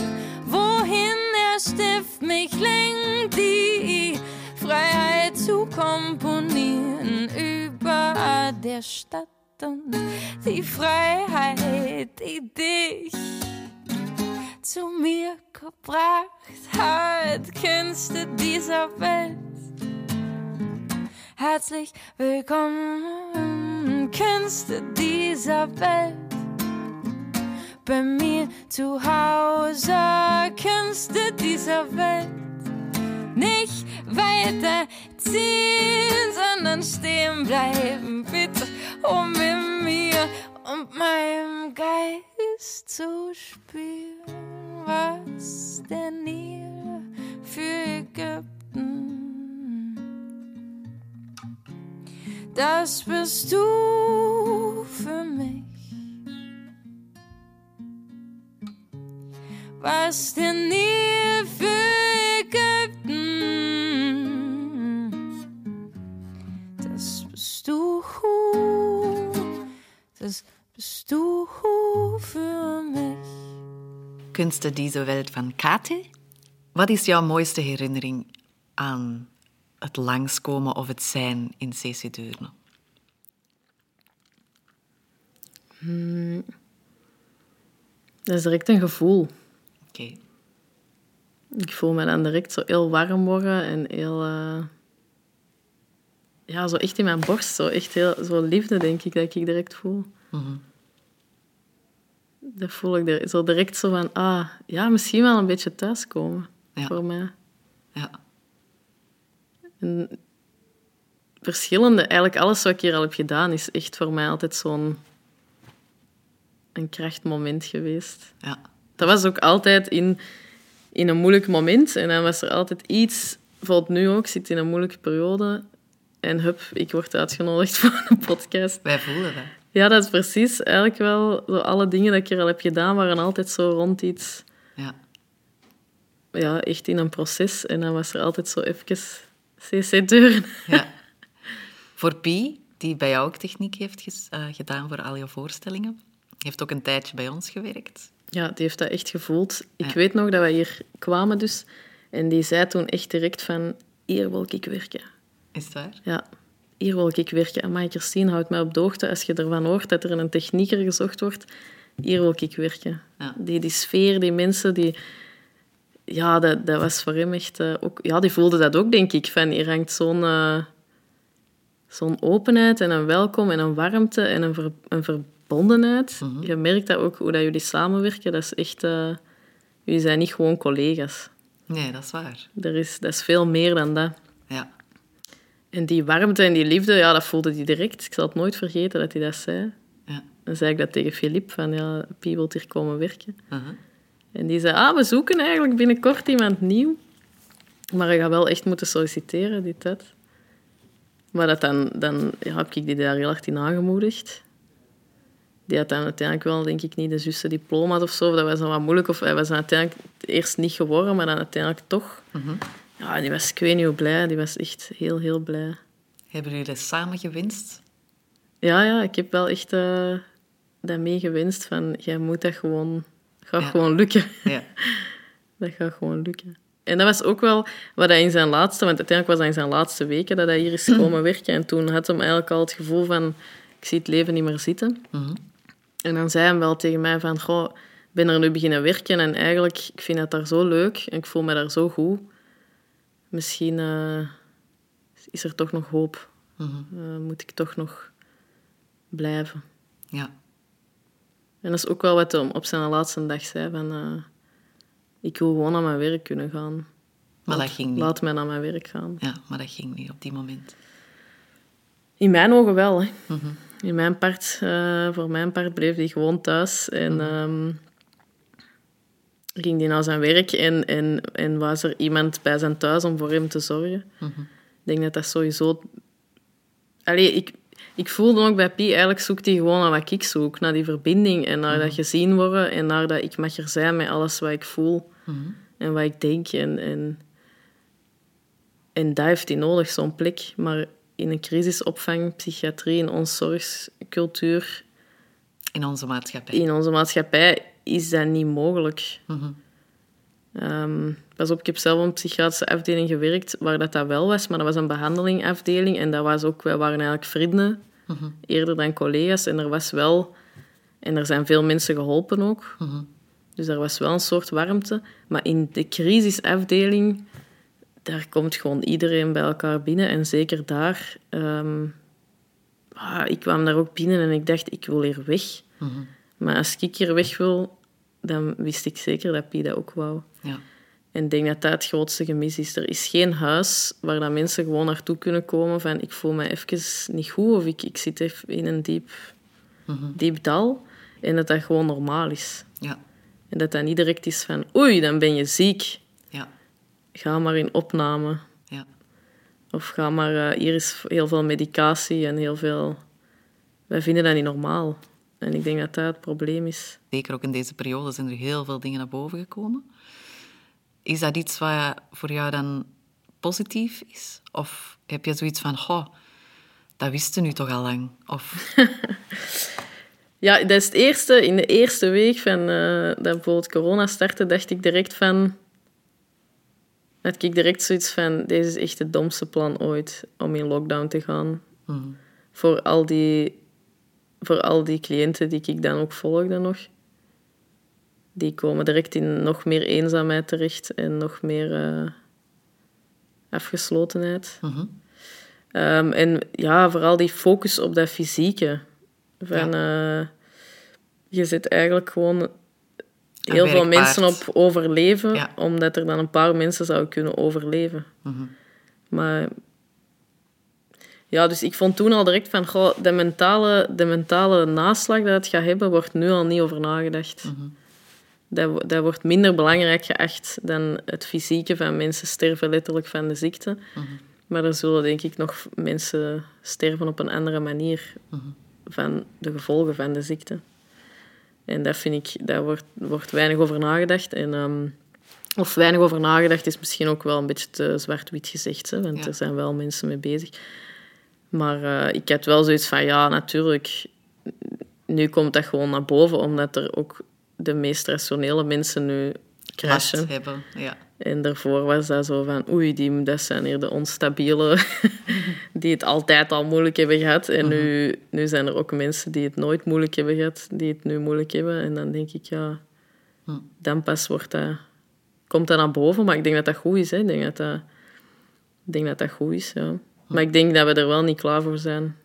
wohin der Stift mich lenkt, die Freiheit zu komponieren. Über der Stadt und die Freiheit, die dich zu mir gebracht hat, Künste dieser Welt. Herzlich willkommen, Künste dieser Welt. Bei mir zu Hause, Künste dieser Welt. Nicht weiter ziehen, sondern stehen bleiben, bitte, um in mir und meinem Geist zu spüren, was der Nil für Ägypten. Das bist du für mich. Was der Nil für Ägypten. Das bist du. Das bist du für mich. Kunsten deze Welt van Kate. Wat is jouw mooiste herinnering aan het langskomen of het zijn in CC Deurne? Dat is direct een gevoel. Oké. Ik voel me dan direct zo heel warm worden en heel... eh, ja, zo echt in mijn borst. Zo echt heel... Zo liefde, denk ik, dat ik direct voel. Dat voel ik er, zo direct zo van... Ah, ja, misschien wel een beetje thuiskomen. Ja. Voor mij. Ja. En verschillende... Eigenlijk alles wat ik hier al heb gedaan, is echt voor mij altijd zo'n... Een krachtmoment geweest. Ja. Dat was ook altijd in, in een moeilijk moment. En dan was er altijd iets, bijvoorbeeld nu ook, ik zit in een moeilijke periode. En hup, ik word uitgenodigd voor een podcast. Wij voelen dat. Ja, dat is precies. Eigenlijk wel, zo alle dingen dat ik hier al heb gedaan, waren altijd zo rond iets, Ja. ja, echt in een proces. En dan was er altijd zo even cc-deuren. ja. Voor Pi, die bij jou ook techniek heeft eh, gedaan voor al je voorstellingen, heeft ook een tijdje bij ons gewerkt. Ja, die heeft dat echt gevoeld. Ik Ja. weet nog dat wij hier kwamen dus. En die zei toen echt direct van, hier wil ik werken. Is het waar? Ja, hier wil ik werken. En Christine houdt mij op de hoogte als je ervan hoort dat er een technieker gezocht wordt. Hier wil ik werken. Ja. Die, die sfeer, die mensen, die... Ja, dat, dat was voor hem echt eh, ook... Ja, die voelde dat ook, denk ik. Van, hier hangt zo'n eh, zo'n openheid en een welkom en een warmte en een, ver- een verbondenheid. Je merkt dat ook, hoe dat jullie samenwerken. Dat is echt... eh, jullie zijn niet gewoon collega's. Nee, dat is waar. Er is, dat is veel meer dan dat. Ja. En die warmte en die liefde, ja, dat voelde hij direct. Ik zal het nooit vergeten dat hij dat zei. Ja. Dan zei ik dat tegen Filip, van ja, Pie wil hier komen werken. Uh-huh. En die zei, ah, we zoeken eigenlijk binnenkort iemand nieuw. Maar ik ga wel echt moeten solliciteren, die tijd. Maar dat dan, dan ja, heb ik die daar heel hard in aangemoedigd. Die had dan uiteindelijk wel, denk ik, niet de juiste diploma's of zo. Dat was dan wat moeilijk. Of hij was dan uiteindelijk eerst niet geworden, maar dan uiteindelijk toch. Ja, die was, ik weet niet hoe blij. Die was echt heel, heel blij. Hebben jullie samen gewinst? Ja, ja, ik heb wel echt eh dat meegewenst van, jij moet dat gewoon... gaat Ja. gewoon lukken. Ja. Dat gaat gewoon lukken. En dat was ook wel wat hij in zijn laatste... Want uiteindelijk was dat in zijn laatste weken dat hij hier is komen werken. En toen had hij eigenlijk al het gevoel van... Ik zie het leven niet meer zitten. En dan zei hij wel tegen mij van... Goh, ik ben er nu beginnen werken en eigenlijk... Ik vind het daar zo leuk en ik voel me daar zo goed. Misschien eh, is er toch nog hoop. Eh, moet ik toch nog blijven. Ja. En dat is ook wel wat hij op zijn laatste dag zei. Van, eh, ik wil gewoon aan mijn werk kunnen gaan. Maar dat ging niet. Laat mij naar mijn werk gaan. Ja, maar dat ging niet op die moment. In mijn ogen wel. Hè. Mhm. In mijn part, eh, voor mijn part bleef hij gewoon thuis. En Mhm. ehm, ging hij naar zijn werk. En, en, en was er iemand bij zijn thuis om voor hem te zorgen. Mhm. Ik denk dat dat sowieso... Allee, ik, ik voelde ook bij Pi, eigenlijk zoekt hij gewoon naar wat ik zoek. Naar die verbinding en naar dat gezien worden. En naar dat ik mag er zijn met alles wat ik voel. En wat ik denk. En, en, en dat heeft hij nodig, zo'n plek. Maar in een crisisopvang, psychiatrie, in onze zorgcultuur, In onze maatschappij. in onze maatschappij, is dat niet mogelijk. Ehm, pas op, ik heb zelf op een psychiatrische afdeling gewerkt waar dat, dat wel was, maar dat was een behandelingafdeling en dat was ook, wij waren eigenlijk vrienden, eerder dan collega's. En er was wel, en er zijn veel mensen geholpen ook, dus er was wel een soort warmte. Maar in de crisisafdeling, daar komt gewoon iedereen bij elkaar binnen en zeker daar. ehm, ah, ik kwam daar ook binnen en ik dacht, ik wil hier weg. Maar als ik hier weg wil, dan wist ik zeker dat Pi dat ook wou. Ja. En ik denk dat dat het grootste gemis is. Er is geen huis waar dat mensen gewoon naartoe kunnen komen van ik voel me even niet goed of ik, ik zit even in een diep, diep dal. En dat dat gewoon normaal is. Ja. En dat dat niet direct is van oei, dan ben je ziek. Ja. Ga maar in opname. Ja. Of ga maar, eh, hier is heel veel medicatie en heel veel... Wij vinden dat niet normaal. En ik denk dat dat het probleem is. Zeker ook in deze periode zijn er heel veel dingen naar boven gekomen. Is dat iets wat voor jou dan positief is? Of heb je zoiets van, goh, dat wisten nu toch al lang? Of, Ja, dat is het eerste. In de eerste week van eh, dat bijvoorbeeld corona startte, dacht ik direct van... Had ik direct zoiets van, deze is echt het domste plan ooit om in lockdown te gaan. Voor, al die, voor al die cliënten die ik dan ook volgde nog. Die komen direct in nog meer eenzaamheid terecht en nog meer eh, afgeslotenheid. Ehm, en ja, vooral die focus op dat fysieke. Van, eh, je zit eigenlijk gewoon heel veel mensen op overleven, Ja. omdat er dan een paar mensen zouden kunnen overleven. Maar ja, dus ik vond toen al direct van, goh, de, mentale, de mentale naslag dat het gaat hebben, wordt nu al niet over nagedacht. Dat, wo- dat wordt minder belangrijk geacht dan het fysieke van mensen sterven letterlijk van de ziekte. Maar er zullen denk ik nog mensen sterven op een andere manier van de gevolgen van de ziekte. En dat vind ik, daar wordt, wordt weinig over nagedacht. En, ehm, of weinig over nagedacht is misschien ook wel een beetje te zwart-wit gezegd, hè, want Ja. er zijn wel mensen mee bezig. Maar eh, ik had wel zoiets van, ja, natuurlijk, nu komt dat gewoon naar boven, omdat er ook de meest rationele mensen nu last crashen. hebben? Ja. En daarvoor was dat zo van, oei, die, dat zijn hier de onstabiele die het altijd al moeilijk hebben gehad. En nu, nu zijn er ook mensen die het nooit moeilijk hebben gehad, die het nu moeilijk hebben. En dan denk ik, ja, dan pas wordt dat, komt dat naar boven. Maar ik denk dat dat goed is. Hè. Ik, denk dat dat, ik denk dat dat goed is, ja. Maar ik denk dat we er wel niet klaar voor zijn.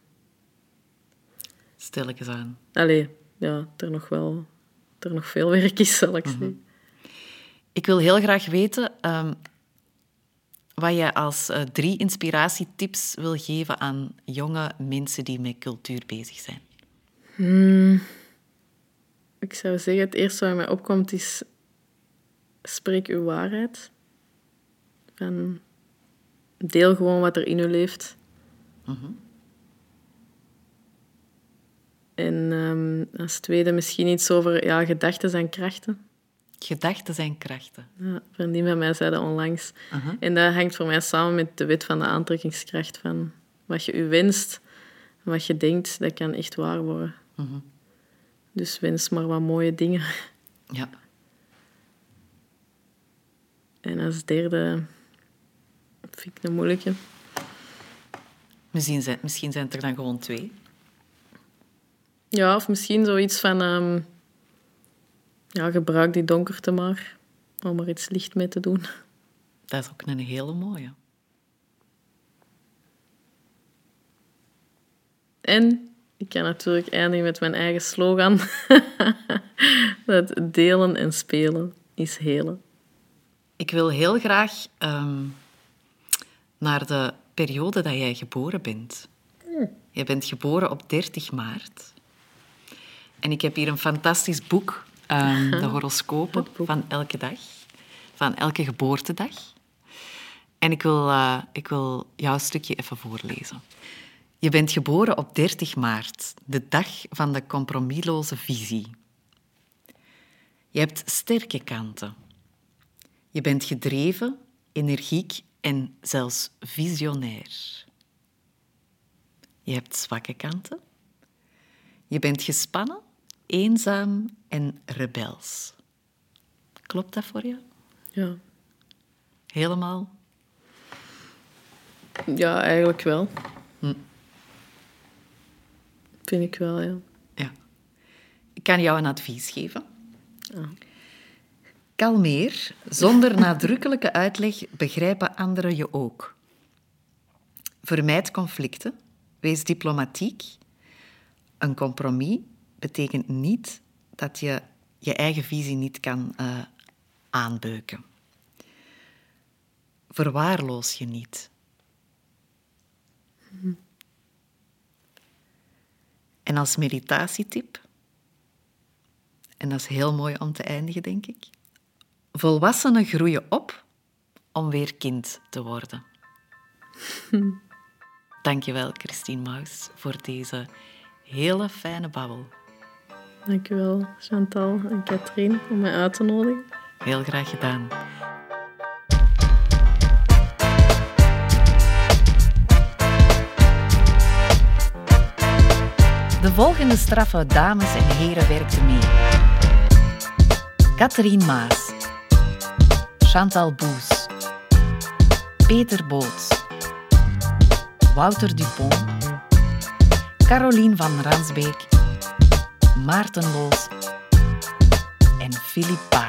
Stilletjes aan. Allee, ja, er nog wel er nog veel werk is, zal ik zeggen. Ik wil heel graag weten ehm, wat je als eh, drie inspiratietips wil geven aan jonge mensen die met cultuur bezig zijn. Ik zou zeggen, het eerste wat mij opkomt is... Spreek uw waarheid. Van, deel gewoon wat er in u leeft. En ehm, als tweede misschien iets over ja, gedachten en krachten. Gedachten zijn krachten. Ja, een vriendin van mij zei dat onlangs. En dat hangt voor mij samen met de wet van de aantrekkingskracht. Van wat je u wenst, wat je denkt, dat kan echt waar worden. Dus wens maar wat mooie dingen. Ja. En als derde vind ik een moeilijke. Misschien zijn, misschien zijn het er dan gewoon twee. Ja, of misschien zoiets van... ehm, ja, gebruik die donkerte maar. Om er iets licht mee te doen. Dat is ook een hele mooie. En ik kan natuurlijk eindigen met mijn eigen slogan. dat delen en spelen is helen. ik wil heel graag ehm, naar de periode dat jij geboren bent. Je bent geboren op 30 maart. En ik heb hier een fantastisch boek, ehm, de horoscopen van elke dag, van elke geboortedag. En ik wil, uh, ik wil jouw stukje even voorlezen. Je bent geboren op 30 maart, de dag van de compromisloze visie. Je hebt sterke kanten. Je bent gedreven, energiek en zelfs visionair. Je hebt zwakke kanten. Je bent gespannen, eenzaam en rebels. Klopt dat voor je? Ja. Helemaal? Ja, eigenlijk wel. Hm. Vind ik wel, ja. Ja. Ik kan jou een advies geven. Kalmeer, zonder nadrukkelijke uitleg begrijpen anderen je ook. Vermijd conflicten, wees diplomatiek. Een compromis betekent niet dat je je eigen visie niet kan uh, aanbeuken. Verwaarloos je niet. En als meditatietip, en dat is heel mooi om te eindigen, denk ik. Volwassenen groeien op om weer kind te worden. Dankjewel, Christine Maus, voor deze hele fijne babbel. Dankjewel, Chantal en Katrien, om mij uit te nodigen. Heel graag gedaan. De volgende straffe dames en heren werkten mee. Catherine Maas, Chantal Boes, Peter Boots, Wouter Dupont, Caroline van Ransbeek, Maarten Loos. En Philip Baaiens.